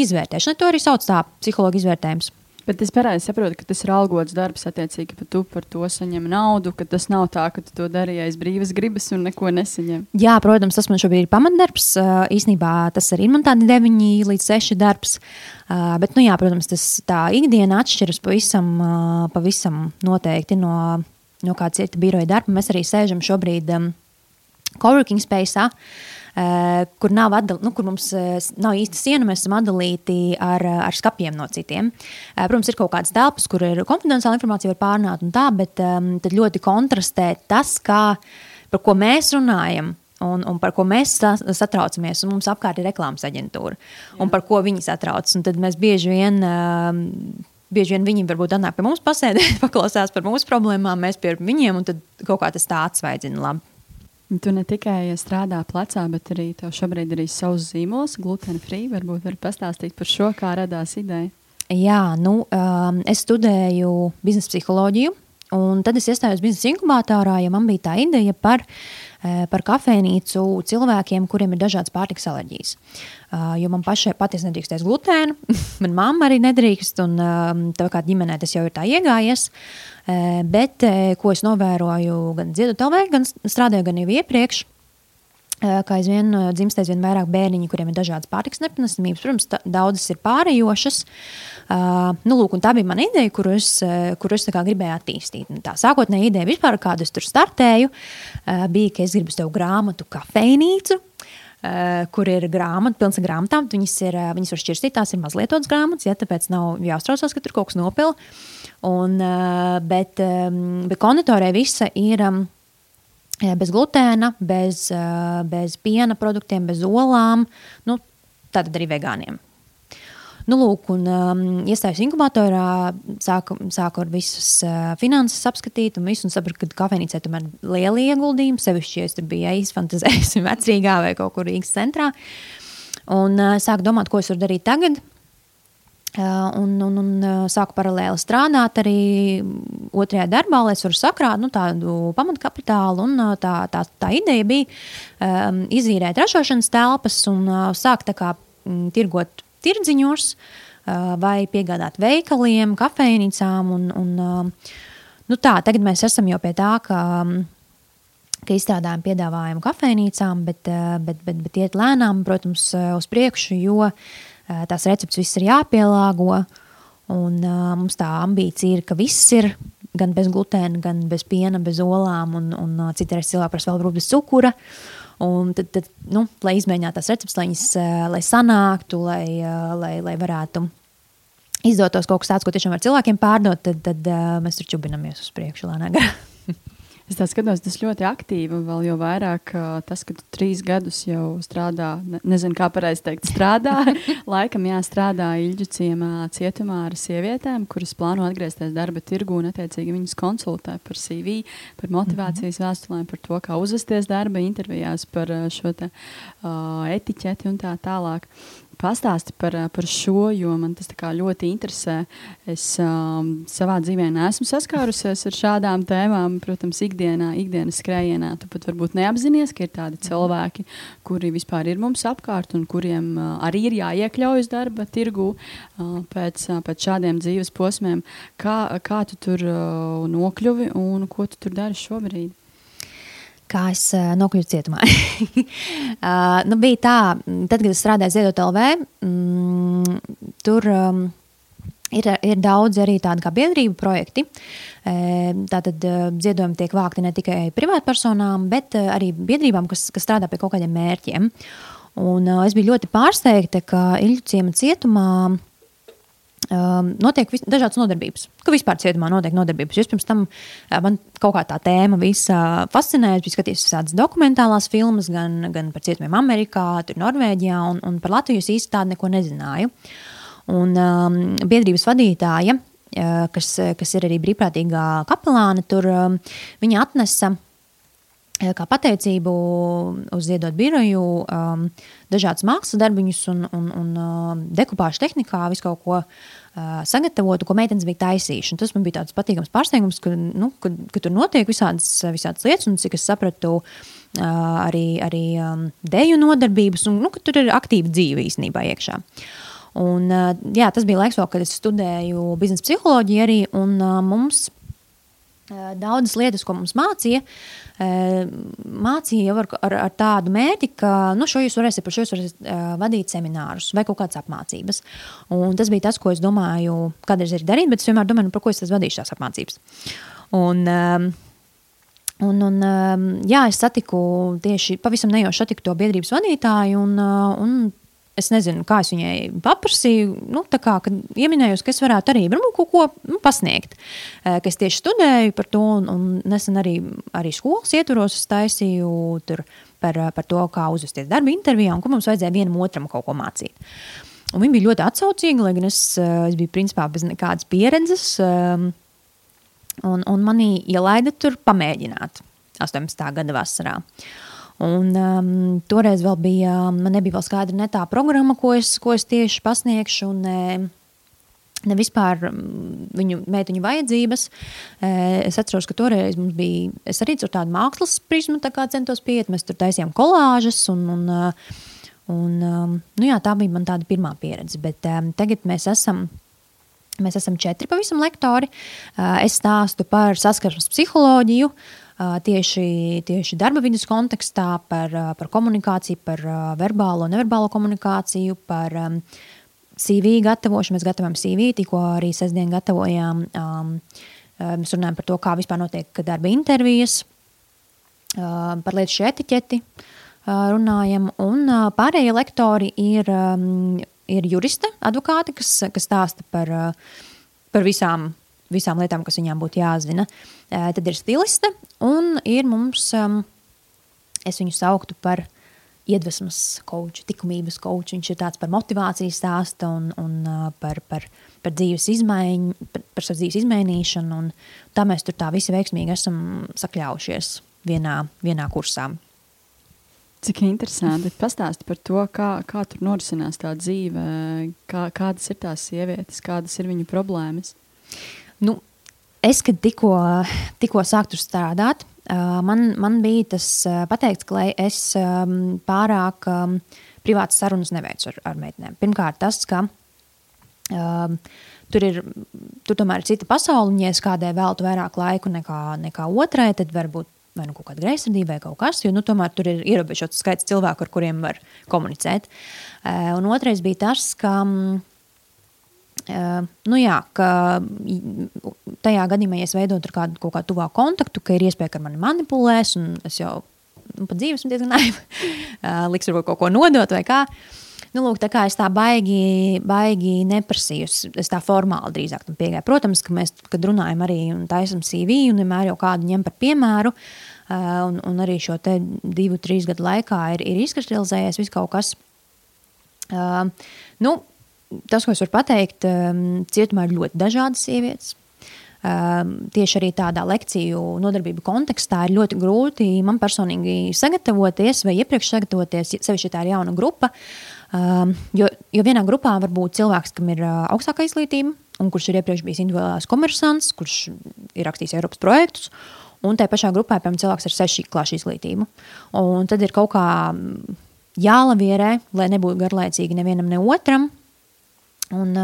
izvērtēšanai. To arī sauc tā psihologa izvērtējums.
Bet es pareizi saprotu, ka tas ir algots darbs, attiecīgi, ka tu par to saņem naudu, ka tas nav tā, ka tu to darīji aiz brīvas gribas un neko nesaņem.
Jā, protams, tas man šobrīd ir pamatdarbs. Īsnībā tas arī ir man tāds 9 līdz 6 darbs. Bet, nu jā, protams, tas tā ikdiena atšķiras pavisam, pavisam noteikti no, no kāda cita biroja darba. Mēs arī sēžam šobrīd um, coworking space. Uh, kur, nav atdal, nu, kur mums uh, nav īsta siena, mēs esam atdalīti ar, ar skapiem no citiem. Protams, ir kaut kādas telpas, kur ir konfidenciāla informācija, var pārnāt un tā, bet um, tad ļoti kontrastē tas, kā, par ko mēs runājam. Un, un par ko mēs satraucamies, un mums apkārt ir reklāmas aģentūra, Jā. un par ko viņi satraucas. Tad mēs bieži vien uh, bieži vien viņi varbūt atnāk pie mums, pasēdēt, paklausās par mūsu problēmām, mēs pie viņiem, un tad kaut kā tas tā atsvaidzina labi.
Tu ne tikai strādā plecā, bet arī tev šobrīd ir savs zīmols, gluten free. Varbūt var pastāstīt par šo, kā radās ideja.
Jā, nu, um, es studēju biznesa psiholoģiju, un tad es iestājos biznesa inkubatorā, jo man bija tā ideja par, uh, par kafejnīcu cilvēkiem, kuriem ir dažādas pārtikas alerģijas. Uh, jo man pašai patiesi nedrīkst ēst glutēnu, man mamma arī nedrīkst, un um, tā kā ģimenē tas jau ir tā iegājies. Eh, bet eh, ko es novēroju gan dziedu telvē, gan strādāju gan jau iepriekš, eh, kā aizvien dzimst aizvien vairāk bērniņu, kuriem ir dažādas pārtiks nepanesamības. Protams, daudzas ir pārējošas. Uh, nu, lūk, tā bija mana ideja, kuru es, kuru es gribēju attīstīt. Nu, tā sākotnēji ideja vispār, kādu es tur startēju, uh, bija, ka es gribu tev grāmatu kafejnīcu. Uh, kur ir grāmata, pilns ar grāmatām. Viņas, ir, viņas var šķirstīt, tās ir mazlietotas grāmatas, ja tāpēc nav jāuztraucās, ka tur kaut kas nopilna. Un, eh, bet, bet konditorē visa ir bez glutēna, bez, bez piena produktiem, bez olām. Nu, tātad arī vegāniem. Nu, lūk, un um, iestājos inkubatorā, sāku, sāku ar visas uh, finanses apskatīt, un visu, un sapratu, ka kafejnīcē tomēr liela ieguldījuma, sevišķi, ja es tur biju izfantazējis vecrīgā vai kaut kur Rīgas centrā. Un uh, sāku domāt, ko es varu darīt tagad. Uh, un, un, un uh, sāku paralēli strādāt arī otrajā darbā, lai es varu sakrāt nu, tādu pamatkapitālu. Uh, tā, tā, tā ideja bija um, izīrēt ražošanas telpas un uh, sākt kā, m, tirgot tirdziņos uh, vai piegādāt veikaliem, kafejnīcām. Un, un, uh, nu tā, tagad mēs esam jau pie tā, ka, ka izstrādājam piedāvājumu kafejnīcām, bet, bet, bet, bet iet lēnām, protams, uz priekšu, jo uh, Eh, tās receptes viss ir jāpielāgo. Un, uh, mums tā ambīcija ir, ka viss ir gan bez glutēna, gan bez piena, bez olām, un, un uh, citreiz cilvēki prasa vēl bez cukura. Un tad, tad nu, lai izmēģinātu tās receptes, lai viņas lai sanāktu, lai, lai, lai varētu izdotos kaut kas tāds, ko tiešām var cilvēkiem pārdot, tad, tad mēs tur čubinamies uz priekšu lēnām.
Es tā skatos, tas ļoti aktīvi, un vēl jau vairāk tas, ka tu trīs gadus jau strādā, ne, nezinu, kā pareizi teikt, strādā. Laikam jāstrādā Ilģu ciemā cietumā ar sievietēm, kuras plāno atgriezties darba tirgu un attiecīgi viņas konsultē par CV, par motivācijas mm -hmm. vēstulēm, par to, kā uzvesties darba intervijās, par šo te, uh, etiķeti un tā tālāk. Pastāsti par, par šo, jo man tas ļoti interesē. Es um, savā dzīvē neesmu saskārusies ar šādām tēmām. Protams, ikdienā, ikdienas skrējienā tu pat varbūt neapzinājies, ka ir tādi cilvēki, kuri vispār ir mums apkārt un kuriem uh, arī ir jāiekļaujas darba tirgu uh, pēc, uh, pēc šādiem dzīves posmiem. Kā, kā tu tur uh, nokļuvi un ko tu tur dari šobrīd?
Kā es uh, nokļuvu cietumā. uh, nu, bija tā, tad, kad es strādāju Ziedot LV, mm, tur um, ir, ir daudz arī tādu kā biedrību projekti. Uh, tātad uh, ziedojumi tiek vākti ne tikai privātpersonām, bet uh, arī biedrībām, kas, kas strādā pie kaut kādiem mērķiem. Un, uh, es biju ļoti pārsteigta, ka Ilģu ciema cietumā um, notiek vis, dažādas nodarbības. Ka vispār cietumā notiek nodarbības. Es pirms tam uh, man kaut kā tā tēma visa fascinēja. Es biju skatījies visādas dokumentālās filmas, gan, gan par cietumiem Amerikā, tur Norvēģijā, un, un par Latviju es īsti tādu neko nezināju. Un um, biedrības vadītāja, uh, kas, kas ir arī brīvprātīgā kapelāne, tur um, viņa atnesa kā pateicību uz ziedot biroju, um, dažādas mākslas darbiņus un, un, un uh, dekupāžu tehnikā, visu kaut ko uh, sagatavotu, ko meitenes bija taisījušas. Tas man bija tāds patīkams pārsteigums, ka, nu, ka, ka tur notiek visādas, visādas lietas, un cik es sapratu, uh, arī, arī um, deju nodarbības, un nu, ka tur ir aktīva dzīve īstenībā iekšā. Un, uh, jā, tas bija laiks, vēl, kad es studēju biznesa psiholoģiju arī, un uh, mums daudzas lietas, ko mums mācīja, mācīja jau ar, ar, ar tādu mērķi, ka nu, šo jūs varēsiet, par šo jūs varēsiet vadīt seminārus vai kaut kādas apmācības. Un tas bija tas, ko es domāju, kādreiz arī darīt, bet es vienmēr domāju, nu, par ko es vadīšu tās apmācības. Un, Un, un, jā, es satiku tieši pavisam nejauši satiku to biedrības vadītāju, un, un Es nezinu, kā es viņai paprasīju, nu, kā, kad ieminējos, ka es varētu arī varbūt, kaut ko nu, pasniegt. Eh, ka es tieši studēju par to, un, un nesen arī, arī skolas ietvaros taisīju par, par to, kā uzvesties darba intervijā, un ko mums vajadzēja vienam otram kaut ko mācīt. Un viņi bija ļoti atsaucīgi, lai gan es, eh, es biju principā bez nekādas pieredzes. Ehm, un, un manī ielaida tur pamēģināt 18. gada vasarā. Un, um, toreiz vēl bija, man nebija vēl skaidra ne tā programma, ko es, ko es tieši pasniegšu. Un, ne, ne vispār viņu meitiņu vajadzības. Es atceros, ka toreiz mums bija, es arī ar tādu mākslas prizmu tā centos pieiet, mēs tur taisījām kolāžas un, un, un nu jā, tā bija man tāda pirmā pieredze, bet um, tagad mēs esam Mēs esam četri pavisam lektori. Es stāstu par saskarsmes psiholoģiju, tieši, tieši darba vidas kontekstā, par, par komunikāciju, par verbālo un neverbālo komunikāciju, par CV gatavošanu. Mēs gatavojam CV, tikko arī sestdien gatavojām. Mēs runājam par to, kā vispār notiek darba intervijas, par lietu šī etiķeti runājam, un pārējie lektori ir, ir juristi, advokāti, kas, kas stāsta par, par visām visām lietām, kas viņām būtu jāzina. Tad ir stiliste un ir mums, es viņu sauktu par iedvesmas kočs, likumības kočs. Viņš ir tāds par motivācijas stāstu un, un par, par, par dzīves izmaiņu, par, par savu dzīves izmainīšanu. Tā mēs tur tā visi veiksmīgi esam sakļaujušies vienā, vienā kursā.
Cik interesanti. Pastāsti par to, kā, kā tur norisinās tā dzīve, kā, kādas ir tās sievietes, kādas ir viņu problēmas.
Nu, es, kad tikko, tikko sāku strādāt, man, man bija tas pateikts, ka es pārāk privātas sarunas neveicu ar, ar meitenēm. Pirmkārt, tas, ka um, tur ir tur tomēr ir cita pasaule, un ja es kādai veltu vairāk laiku nekā, nekā otrai, tad varbūt vai nu kaut kāda greizsirdība vai kaut kas, jo nu, tomēr tur ir ierobežots skaits cilvēku, ar kuriem var komunicēt. Uh, un otrais bija tas, ka um, nu jā, ka tajā gadījumā, ja es veidotu kādu kaut kādu tuvāku kontaktu, ka ir iespēja, ka mani manipulēs, un es jau nu, pat dzīves esmu diezgan naiva, liks varbūt kaut ko nodot vai kā. Nu, lūk, tā kā es tā baigi, baigi neprasīju, es tā formāli drīzāk tam piegāju. Protams, ka mēs, kad runājam arī un taisam CV, un vienmēr jau kādu ņem par piemēru, un, un arī šo te divu, trīs gadu laikā ir, ir izkristalizējies viss kaut kas. Uh, nu, tas, ko es varu pateikt, um, cietumā ir ļoti dažādas sievietes. Um, tieši arī tādā lekciju nodarbību kontekstā ir ļoti grūti man personīgi sagatavoties vai iepriekš sagatavoties, sevišķi tā ir jauna grupa. Um, jo, jo vienā grupā var būt cilvēks, kam ir uh, augstākā izglītība, un kurš ir iepriekš bijis individuālās komersants, kurš ir rakstījis Eiropas projektus. Un tajā pašā grupā, piemēram, cilvēks ar sešu klāšu izglītību. Un tad ir kaut kā jālavierē, lai nebūtu garlaicīgi nevienam, ne otram, Un,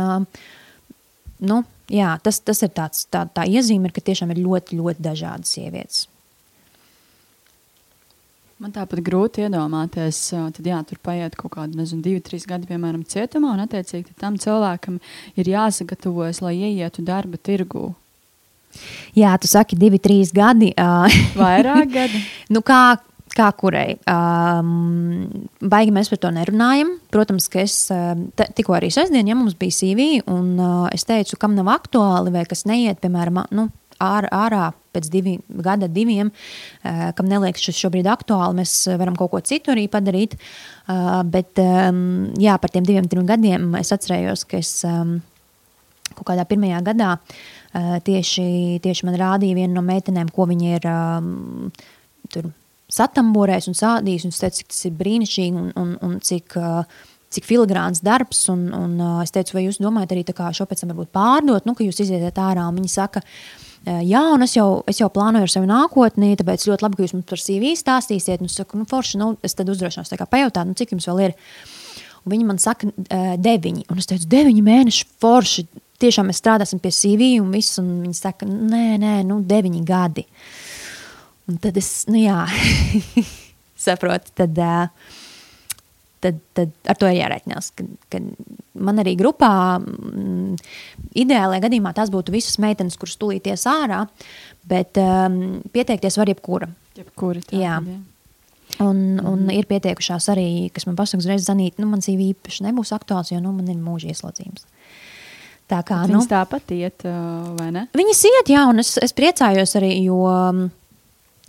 nu, jā, tas, tas ir tāds, tā, tā iezīme, ka tiešām ir ļoti, ļoti dažādas sievietes.
Man tāpat grūti iedomāties, tad jā, tur paiet kaut kādi, nezinu, divi, trīs gadi, piemēram, cietumā, un attiecīgi tam cilvēkam ir jāsagatavojas, lai ieietu darba tirgū.
Jā, tu saki, divi, trīs gadi.
Vairāk gadi.
nu, kā, kā kurai. Um, baigi mēs par to nerunājam. Protams, ka es tikko arī sestdien, ja mums bija CV, un uh, es teicu, kam nav aktuāli vai kas neiet, piemēram, nu, ār, ārā pēc divi, gada, diviem, uh, kam neliekas šis šobrīd aktuāli, mēs varam kaut ko citu arī padarīt. Uh, bet um, jā, par tiem diviem, trim gadiem es atcerējos, ka es kaut kādā pirmajā gadā tieši, tieši man rādīja viena no meitenēm, ko viņa ir tur satamborējis un sādījis. Un es teicu, cik tas ir brīnišķīgi un, un, un cik, cik filigrāns darbs. Un, un es teicu, vai jūs domājat arī šo pēc tam varbūt pārdot, nu, ka jūs iziet ārā. Un viņi saka, jā, un es jau, es jau plānoju ar savu nākotni, tāpēc ļoti labi, ka jūs mums par CV stāstīsiet. Un es saku, nu, forši, nu, es tad uzdrošinos pajautāt, nu, cik jums vēl ir. Un viņi man saka, deviņi. Un es teicu, deviņi mēneši forši. Tiešām mēs strādāsim pie CV un viss. Un viņi saka, nē, nē, nu, deviņi gadi. Uh, Un tad es, nu jā, saprotu, tad, tad, tad ar to ir jārēķinās. Kad, kad man arī grupā, m, ideālajā gadījumā tās būtu visas meitenes, kuras tulīties ārā, bet um, pieteikties var jebkura.
Jebkura tā,
jā. jā. Un, un mm. ir pieteikušās arī, kas man pasaka, uzreiz zanīt, nu, man dzīve īpaši nebūs aktuāls, jo nu, man ir mūža ieslodzījums.
Tā kā, Bet nu, viņas tāpat iet, vai ne?
Viņas iet, jā, un es, es priecājos arī, jo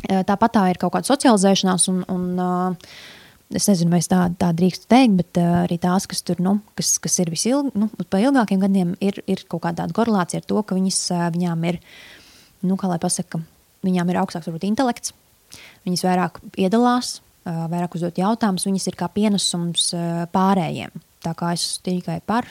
Tāpat tā ir kaut kāda socializēšanās, un, un es nezinu, vai es tā, tā drīkstu teikt, bet arī tās, kas tur nu, kas, kas ir visilg, nu, pa ilgākiem gadiem, ir, ir kaut kāda korelācija ar to, ka viņas, viņām ir, nu, kā lai pasaka, viņām ir augstāks varbūt intelekts, viņas vairāk piedalās, vairāk uzdot jautājumus, viņas ir kā pienesums pārējiem. Tā kā es tikai par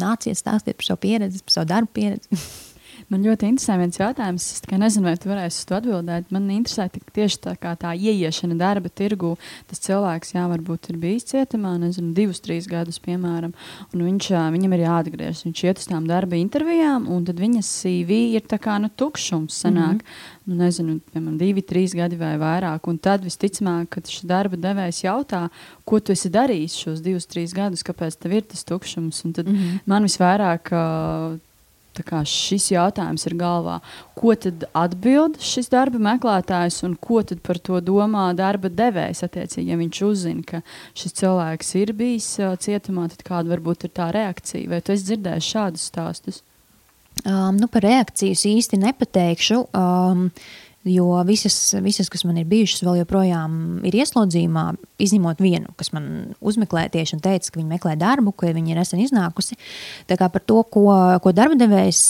nāciet stāstīt par savu pieredzi, par savu darbu pieredzi.
Man ļoti interesē viens jautājums. Es nezinu, vai tu varēsi uz to atbildēt. Man interesē tieši tā, tā ieiešana darba tirgu. Tas cilvēks, jā, varbūt ir bijis cietumā, nezinu, divus, trīs gadus, piemēram, un viņš, viņam ir jāatgriežas. Viņš iet uz tām darba intervijām, un tad viņas CV ir tā kā nu, tukšums. Sanāk. Mm -hmm. Nu, nezinu, piemēram, divi, trīs gadi vai vairāk. Un tad visticamāk, kad šis darba devējs jautā, ko tu esi darījis šos divus, trīs gadus, kāpēc tev ir tas tukšums. Un tad mm -hmm. man visvairāk uh, šis jautājums ir galvā. Ko tad atbild šis darba meklētājs un ko par to domā darba devējs? Attiecīgi, ja viņš uzzina, ka šis cilvēks ir bijis uh, cietumā, tad kāda varbūt ir tā reakcija? Vai tu esi dzirdējis šādus stāstus?
Um, nu, par reakciju īsti nepateikšu. Um, Jo visas, visas, kas man ir bijušas, vēl joprojām ir ieslodzījumā, izņemot vienu, kas man uzmeklēja tieši un teica, ka viņa meklē darbu, ka viņa ir nesen iznākusi. Tā kā par to, ko, ko darba devējs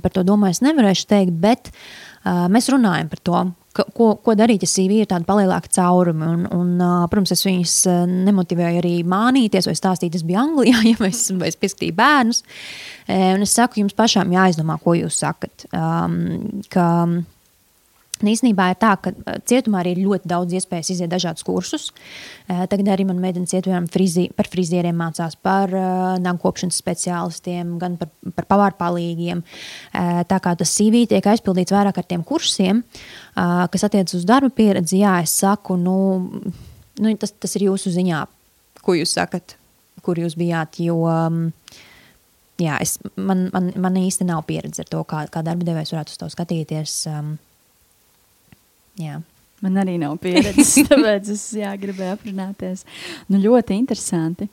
par to domā, es nevarēšu teikt, bet uh, mēs runājam par to, ko, ko darīt, ja CV ir tāda palielāka cauruma. Un, un, protams, es viņus nemotivēju arī mānīties vai stāstīt, es biju Anglijā, ja es, es pieskatīju bērnus. Un es saku, jums pašām jāizdomā, ko jūs sakat. Um, ka, Un īsnībā ir tā, ka cietumā arī ir ļoti daudz iespējas iziet dažādus kursus. Tagad arī man meitene ciet, piemēram, frizi, par frizieriem mācās, par uh, nagkopšanas speciālistiem, gan par, par pavāru palīgiem. Uh, tā kā tas CV tiek aizpildīts vairāk ar tiem kursiem, kas attiec uz darba pieredzi, jā, es saku, nu, nu tas, tas ir jūsu ziņā, ko jūs sakat, kur jūs bijāt, jo... Um, jā, es, man, man, man īsti nav pieredze ar to, kā, kā darba devējs varētu uz to skatīties. Um, Jā.
Man arī nav pieredzes, tāpēc es jā, gribēju aprunāties. Nu, ļoti interesanti.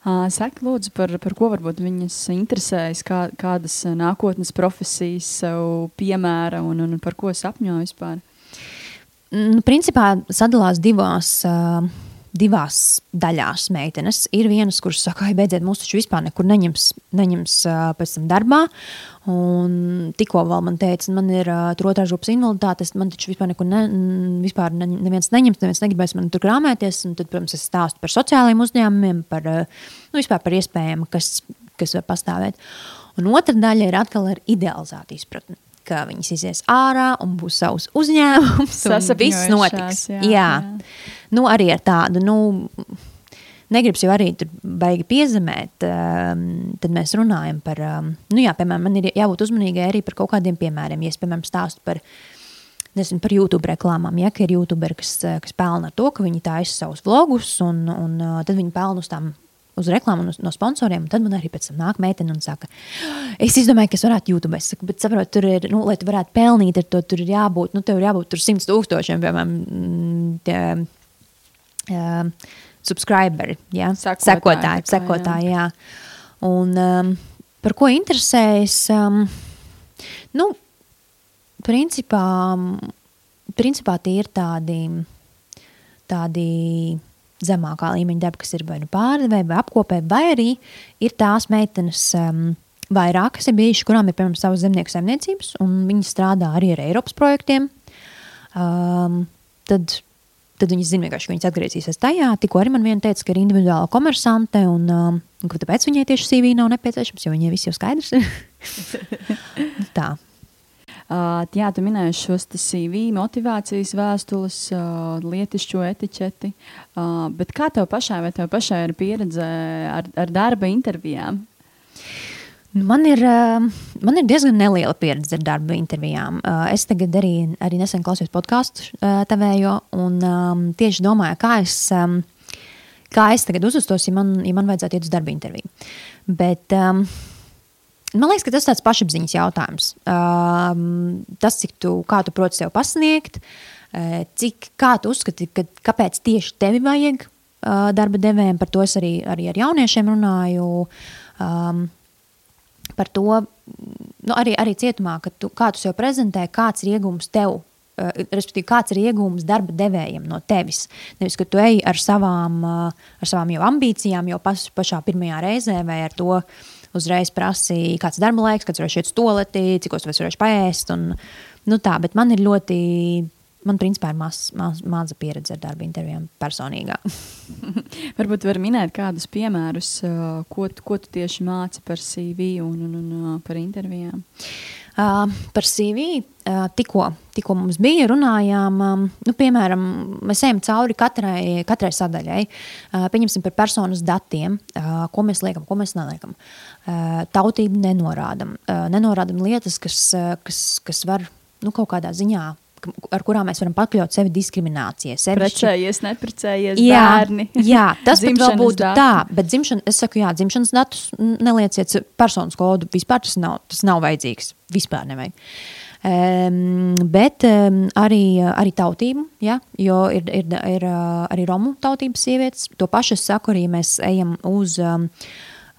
Saka, lūdzu, par, par ko varbūt viņas interesējas, kā, kādas nākotnes profesijas sev piemēra un, un par ko sapņo vispār?
Nu, principā sadalās divās. Uh, divās daļās meitenes. Ir vienas, kuras saka, ka beidziet, mūs taču vispār nekur neņems, neņems pēc tam darbā. Un tikko vēl man teica, man ir otrā grupas invaliditāte, man taču vispār nekur ne, vispār ne, neviens neņems, neviens negribēs man tur grāmēties. Un tad, protams, es stāstu par sociālajiem uzņēmumiem, par, nu, par iespējām, kas, kas var pastāvēt. Un otra daļa ir atkal ar idealizētu izpratni ka viņas izies ārā un būs savs uzņēmums. un viss notiks. Jā, jā. jā. Nu, arī ar tādu. Nu, Negribas jau arī tur baigi piezemēt, um, tad mēs runājam par, um, nu jā, piemēram, man ir jābūt uzmanīgai arī par kaut kādiem piemēriem. Ja es, piemēram, stāstu par, nezinu, par YouTube reklāmām, ja, ka ir YouTuberi, kas, kas pelna ar to, ka viņi taisa savus vlogus, un, un uh, tad viņi pelna uz tām uz reklāmu no, no sponsoriem. Tad man arī pēc tam nāk meitene un saka, es izdomāju, ka es varētu YouTube. Es saku, bet saprotu, tur ir, nu, lai tu varētu pelnīt ar to, tur ir jābūt, nu, tev ir jābūt tur simt tūkstošiem, piemēram, tie, uh, subscriberi, ja? sekotāji, sekotāji, sekotāji jā. jā. Un um, par ko interesējas, um, nu, principā, principā tie ir tādi, tādi zemākā līmeņa darba, kas ir vai nu pārdevēja, vai apkopē, vai arī ir tās meitenes. Um, Vairākas ir bijušas, kurām ir piemēram savas zemnieku saimniecības, un viņi strādā arī ar Eiropas projektiem. Um, tad, tad viņi zina, ka viņas atgriezīsies tajā. Tikko arī man viena teica, ka ir individuāla komersante, un um, tāpēc viņai tieši CV nav nepieciešams, jo viņai viss jau skaidrs ir. Tā.
Uh, jā, tu minēji šos CV, motivācijas vēstules, uh, lietišķo etiķeti. Uh, bet kā tev pašai, vai tev pašai ir pieredze ar, ar darba intervijām?
Nu, man ir, man ir diezgan neliela pieredze ar darba intervijām. Es tagad arī, arī nesen klausījos podkāstu tavējo un um, tieši domāju, kā es, um, kā es tagad uzvestos, ja man, ja man vajadzētu iet uz darba interviju. Bet, um, Man liekas, ka tas ir tāds pašapziņas jautājums. Um, tas, cik tu, tu proti sev pasniegt, uh, cik, tu uzskati, ka, kāpēc tieši tevi vajag uh, darba devējiem, par to es arī, arī ar jauniešiem runāju. Um, par to nu, arī, arī cietumā, ka tu, kā tu sev prezentē, kāds ir iegūms tev. Uh, respektīvi, kāds ir iegūms darba devējiem no tevis. Nevis, ka tu ej ar savām, uh, ar savām jau ambīcijām, jau pas, pašā pirmajā reizē, vai ar to, uh, uzreiz prasīja, kāds ir darba laiks, kad varēšu iet uz toaleti, cik es varēšu paēst. Un, nu tā, bet man ir ļoti, man principā ir maz, maz, maza pieredze ar darba intervijām personīgā.
Varbūt var minēt kādus piemērus, ko, ko tu tieši māci par CV un, un, un par intervijām.
Uh, par CV uh, tikko, tikko mums bija, runājām, um, nu, piemēram, mēs ejam cauri katrai, katrai sadaļai. Uh, pieņemsim par personas datiem, uh, ko mēs liekam, ko mēs neliekam. Uh, tautību nenorādam. Uh, nenorādam lietas, kas, uh, kas, kas var nu, kaut kādā ziņā ar kurām mēs varam pakļaut sevi diskriminācijai.
Sevišķi... Precējies, neprecējies, jā, bērni.
jā, tas pat vēl būtu dati. tā, bet dzimšana, es saku, jā, dzimšanas datus nelieciet personas kodu, vispār tas nav, tas nav vajadzīgs, vispār nevajag. Um, bet um, arī, arī tautību, ja, jo ir, ir, ir uh, arī romu tautības sievietes. To pašu es saku arī, mēs ejam uz, um,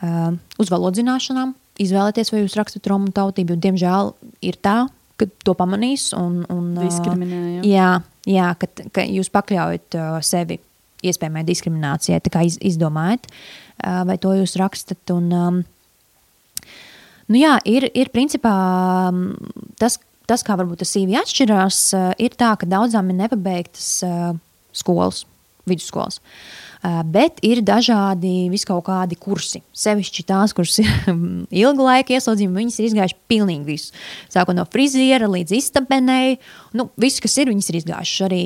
uh, uz valodzināšanām, izvēlēties, vai jūs rakstat romu tautību, jo, diemžēl, ir tā, ka to pamanīs. Un, un,
Diskriminē, jā.
jā, ka, ka jūs pakļaujat sevi iespējamai diskriminācijai, tā kā iz, izdomājat, uh, vai to jūs rakstat. Un, nu jā, ir, ir principā tas, tas, kā varbūt tas CV atšķirās, ir tā, ka daudzām ir nepabeigtas skolas, vidusskolas. Uh, bet ir dažādi viskaut kādi kursi. Sevišķi tās, kuras ir ilgu laiku ieslodzījumi, viņas ir izgājuši pilnīgi visu. Sākot no friziera līdz istabenei. Nu, viss, kas ir, viņas ir izgājušas. Arī,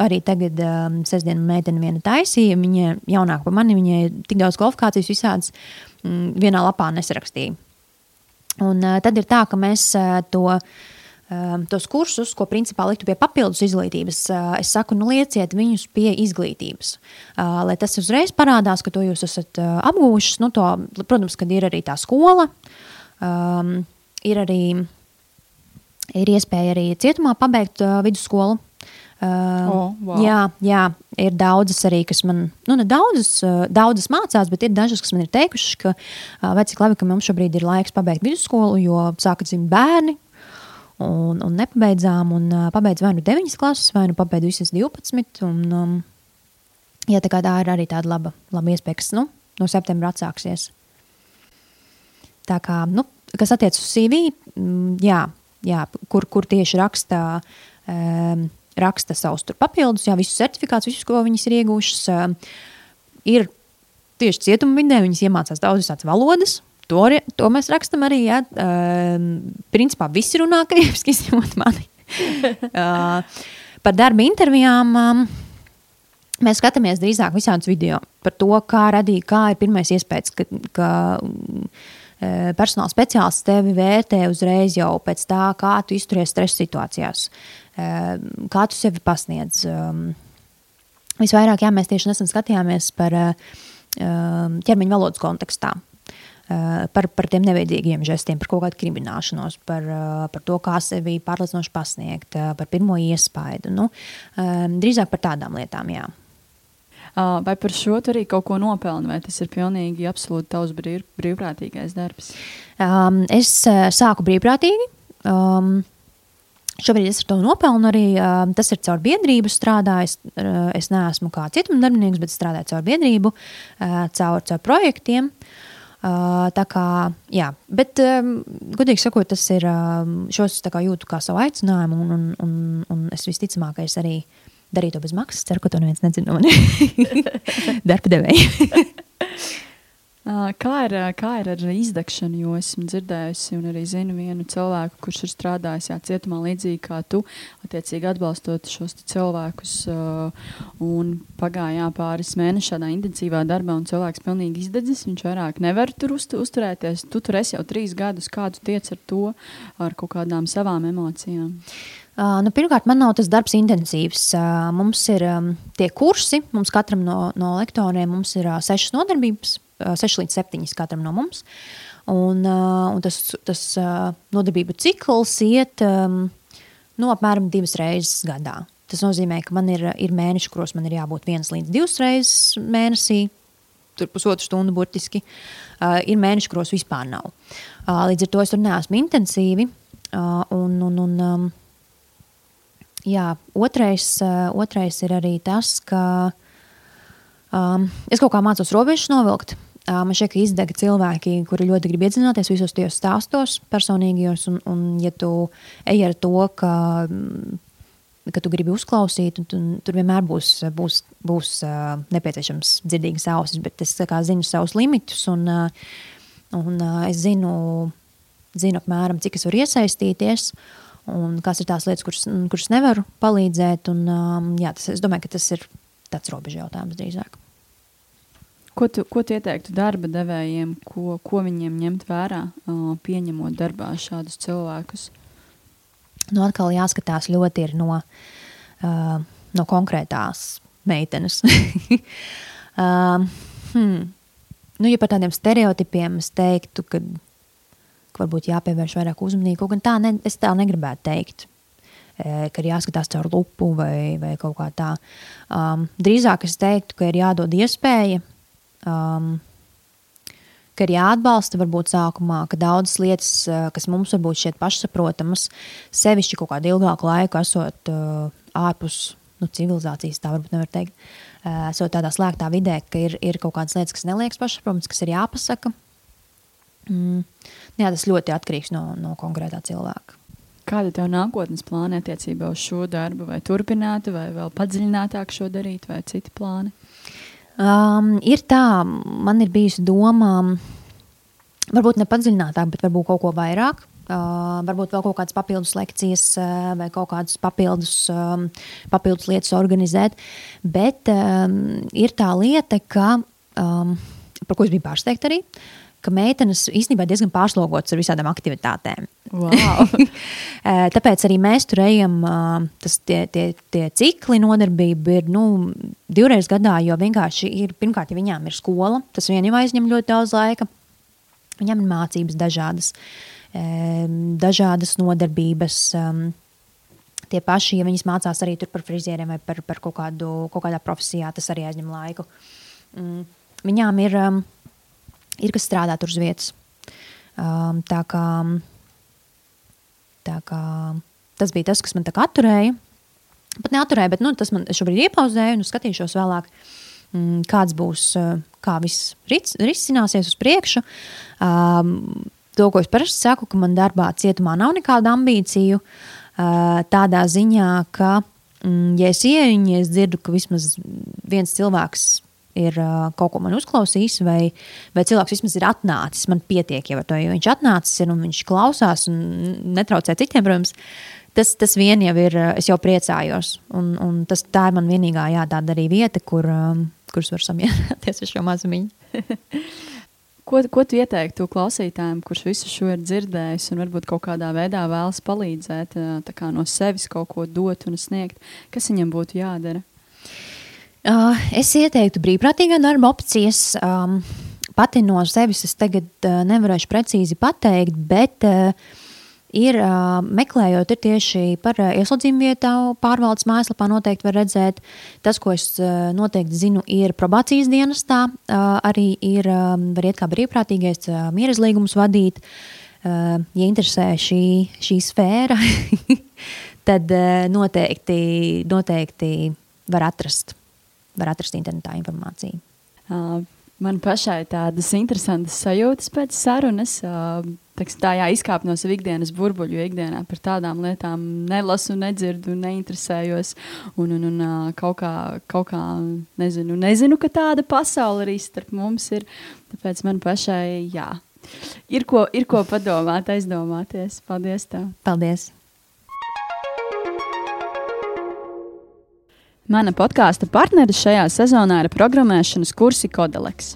arī tagad um, sestdienu meitene viena taisīja, viņa jaunāka par mani, viņai tik daudz kvalifikācijas visādas mm, vienā lapā nesarakstīja. Un uh, tad ir tā, ka mēs uh, to um, tos kursus, ko principā liktu pie papildus izglītības, uh, es saku, nu, lieciet viņus pie izglītības. Uh, lai tas uzreiz parādās, ka to jūs esat uh, apgūšas. Nu, to, protams, kad ir arī tā skola, um, ir arī ir iespēja arī cietumā pabeigt vidusskolu. Uh,
O, wow.
Jā, jā, ir daudzas arī, kas man, nu, ne daudzas, daudzas mācās, bet ir dažas, kas man ir teikušas, ka, vai cik labi, ka mums šobrīd ir laiks pabeigt vidusskolu, jo sākat dzimt bērni, un, un nepabeidzām, un uh, pabeidz vai nu 9 klases, vai nu pabeidz visas 12. Un, um, jā, tā, tā ir arī tāda laba, laba iespēja, kas nu, no septembra atsāksies. Tā kā, nu, kas attiecas uz CV, mm, jā, jā, kur, kur tieši raksta, um, raksta savus papildus, jā, visus certifikātus, visus, ko viņas ir iegūšas. Um, ir tieši cietuma vidē, viņas iemācās daudz visādas valodas. To, to mēs rakstām arī. Jā, um, principā visi runā krieviski, izņemot mani. uh, par darba intervijām. Um, Mēs skatāmies drīzāk visādus video par to, kā radīja, kā ir pirmais iespējas, ka, ka eh, personāla speciālists tevi vērtē uzreiz jau pēc tā, kā tu izturies stresa situācijās, eh, kā tu sevi pasniedz. Um, Visvairāk, jā, mēs tieši nesen skatījāmies par eh, ķermeņa valodas kontekstā. Uh, par, par tiem neveidīgiem žestiem, par kaut kādu krimināšanos, par, uh, par to, kā sevi pārliecinoši pasniegt, uh, par pirmo iespaidu. Nu, um, drīzāk par tādām lietām, jā.
Vai par šo tu arī kaut ko nopelni, vai tas ir pilnīgi absolūti tavs brīv, brīvprātīgais darbs?
Um, es sāku brīvprātīgi. Um, Šobrīd es ar to nopelnu arī. Uh, tas ir caur biedrību strādājis. Es neesmu kā cietuma darbinieks, bet strādāju caur biedrību, uh, caur, caur projektiem. Uh, tā kā, jā, bet, godīgi sakot, tas ir, šos kā jūtu kā savu aicinājumu, un, un, un, un es visticamāk, ka es arī darītu to bez maksas. Ceru, ka to neviens nezina no manis. Darba devēja.
Kā, ir, kā ir ar izdegšanu? Jo esmu dzirdējusi un arī zinu vienu cilvēku, kurš ir strādājis jā, cietumā līdzīgi kā tu, attiecīgi atbalstot šos cilvēkus. Uh, pagāja pāris mēneši tādā intensīvā darbā, un cilvēks pilnīgi izdedzis. Viņš vairāk nevar tur uztu, uzturēties. Tu tur esi jau trīs gadus, kādu tiec ar to, ar kaut kādām savām emocijām.
Uh, nu, pirmkārt, man nav tas darbs intensīvs. Uh, mums ir um, tie kursi, mums katram no, no lektoriem ir uh, sešas nodarbības, uh, sešas līdz septiņas katram no mums. Un, uh, un tas, tas uh, nodarbību cikls iet um, nu, apmēram divas reizes gadā. Tas nozīmē, ka man ir, ir mēneši, kuros man ir jābūt vienas līdz divas reizes mēnesī, tur pusotru stundu burtiski. Uh, ir mēneši, kuros vispār nav. Uh, līdz ar to es tur neesmu intensīvi. Uh, un, un, un, um, Jā, otrais, uh, otrais ir arī tas, ka um, es kaut kā mācos robežas novilkt. Uh, man ka izdega cilvēki, kuri ļoti grib iedzināties visos tajos stāstos, personīgajos. Un, un ja tu ej ar to, ka, ka tu gribi uzklausīt, un, un, tur vienmēr būs, būs, būs uh, nepieciešams dzirdīgas ausis, bet es kā, zinu savus limitus, un, uh, un uh, es zinu, zinu apmēram, cik es varu iesaistīties. Un kas ir tās lietas, kuras, kuras nevaru palīdzēt. Un, um, jā, tas, es domāju, ka tas ir tāds robežu jautājums drīzāk.
Ko tu, ko tu ieteiktu darba devējiem, ko, ko viņiem ņemt vērā, uh, pieņemot darbā šādus cilvēkus?
Nu, atkal jāskatās ļoti ir no, uh, no konkrētās meitenes. um, hmm. nu, ja par tādiem stereotipiem es teiktu, ka, ka varbūt jāpievērš vairāk uzmanību, kaut gan tā ne, es tā negribētu teikt. E, ka ir jāskatās caur lupu vai, vai kaut kā tā. Um, drīzāk es teiktu, ka ir jādod iespēja, um, ka ir jāatbalsta varbūt sākumā, ka daudzas lietas, uh, kas mums varbūt šķiet pašsaprotamas, sevišķi kaut kādu ilgāku laiku esot uh, ārpus nu, civilizācijas, tā varbūt nevar teikt, uh, esot tādā slēgtā vidē, ka ir, ir kaut kādas lietas, kas neliekas pašsaprotamas, kas ir jāpasaka. Mm. Jā, tas ļoti atkarīgs no, no konkrētā cilvēka.
Kāda ir tev nākotnes plāna attiecībā uz šo darbu? Vai turpināt, vai vēl padziļinātāk šo darīt, vai citi plāni?
Um, ir tā, man ir bijusi doma, varbūt ne padziļinātāk, bet varbūt kaut ko vairāk. Uh, varbūt vēl kaut kādas papildus lekcijas uh, vai kaut kādas papildus, um, papildus lietas organizēt. Bet um, ir tā lieta, ka, um, par ko es biju pārsteigta arī, ka meitenes īstenībā diezgan pārslogotas ar visādām aktivitātēm.
Wow.
Eh, tāpēc arī mēs tur ejam, tas tie, tie, tie cikli nodarbība ir nu, divreiz gadā, jo vienkārši ir, pirmkārt, ja viņām ir skola, tas vien jau aizņem ļoti daudz laika. Viņām ir mācības dažādas, dažādas nodarbības. Tie paši, ja viņas mācās arī par frizieriem vai par, par kaut, kādu, kaut kādā profesijā, tas arī aizņem laiku. Mm, viņām ir, ir kas strādā tur uz vietas. Tā kā Tā kā, tas bija tas, kas man atturēja. Pat neaturēja, bet nu, tas man šobrīd iepauzēja un skatīšos vēlāk, mm, kāds būs, eh, kā viss risināsies uz priekšu. Um, to, ko es parasti saku, ka man darbā cietumā nav nekādu ambīciju, uh, tādā ziņā, ka, mm, ja es ieeju, ja es dzirdu, ka vismaz viens cilvēks ir kaut ko man uzklausījis, vai, vai cilvēks vismaz ir atnācis. Man pietiek jau ar to, jo viņš atnācis ir un viņš klausās un netraucē citiem, protams. Tas, tas vien jau ir, es jau priecājos. Un, un tas, tā ir man vienīgā jā, tāda arī vieta, kur, kuras var samierināties ar šo mazumiņu.
Ko, ko tu ieteiktu klausītājiem, kurš visu šo ir dzirdējis un varbūt kaut kādā veidā vēlas palīdzēt, no sevis kaut ko dot un sniegt? Kas viņam būtu jādara?
Uh, es ieteiktu brīvprātīgā darba opcijas. Pati no sevis es tagad uh, nevarēšu precīzi pateikt, bet uh, ir uh, meklējot ir tieši par uh, ieslodzījumu vietu pārvaldes mājaslapā noteikti var redzēt. Tas, ko es noteikti zinu, ir probācijas dienestā. Uh, arī ir, var iet kā brīvprātīgais mierazlīgums vadīt. Ja interesē šī, šī sfēra, tad noteikti, noteikti var atrast var atrast internetā informāciju.
Uh, man pašai tādas interesantas sajūtas pēc sarunas. Uh, teks, tā jā, izkāpt no savas ikdienas burbuļu, jo ikdienā par tādām lietām nelasu, nedzirdu, neinteresējos. Un, un, un kaut, kā, kaut kā nezinu, nezinu, ka tāda pasaule arī starp mums ir. Tāpēc man pašai, jā, ir ko, ir ko padomāt, aizdomāties. Paldies! Tev.
Paldies!
Mana podkāstu partneris šajā sezonā ir programmēšanas kursi Kodeleks.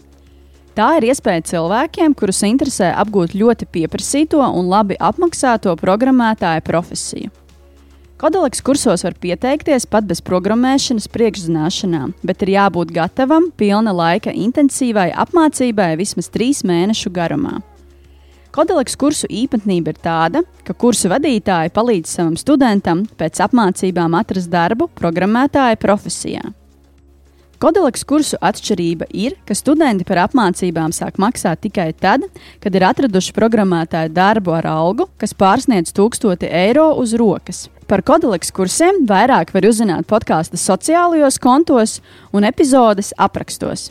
Tā ir iespēja cilvēkiem, kurus interesē apgūt ļoti pieprasīto un labi apmaksāto programmētāja profesiju. Kodeleks kursos var pieteikties pat bez programmēšanas priekšzināšanām, bet ir jābūt gatavam pilna laika intensīvai apmācībai vismaz trīs mēnešu garumā. Kodeleks kursu īpatnība ir tāda, ka kursu vadītāji palīdz savam studentam pēc apmācībām atrast darbu programmētāja profesijā. Kodeleks kursu atšķirība ir, ka studenti par apmācībām sāk maksāt tikai tad, kad ir atraduši programmētāju darbu ar algu, kas pārsniedz 1000 eiro uz rokas. Par kodeleks kursiem vairāk var uzzināt podkāstu sociālajos kontos un epizodes aprakstos.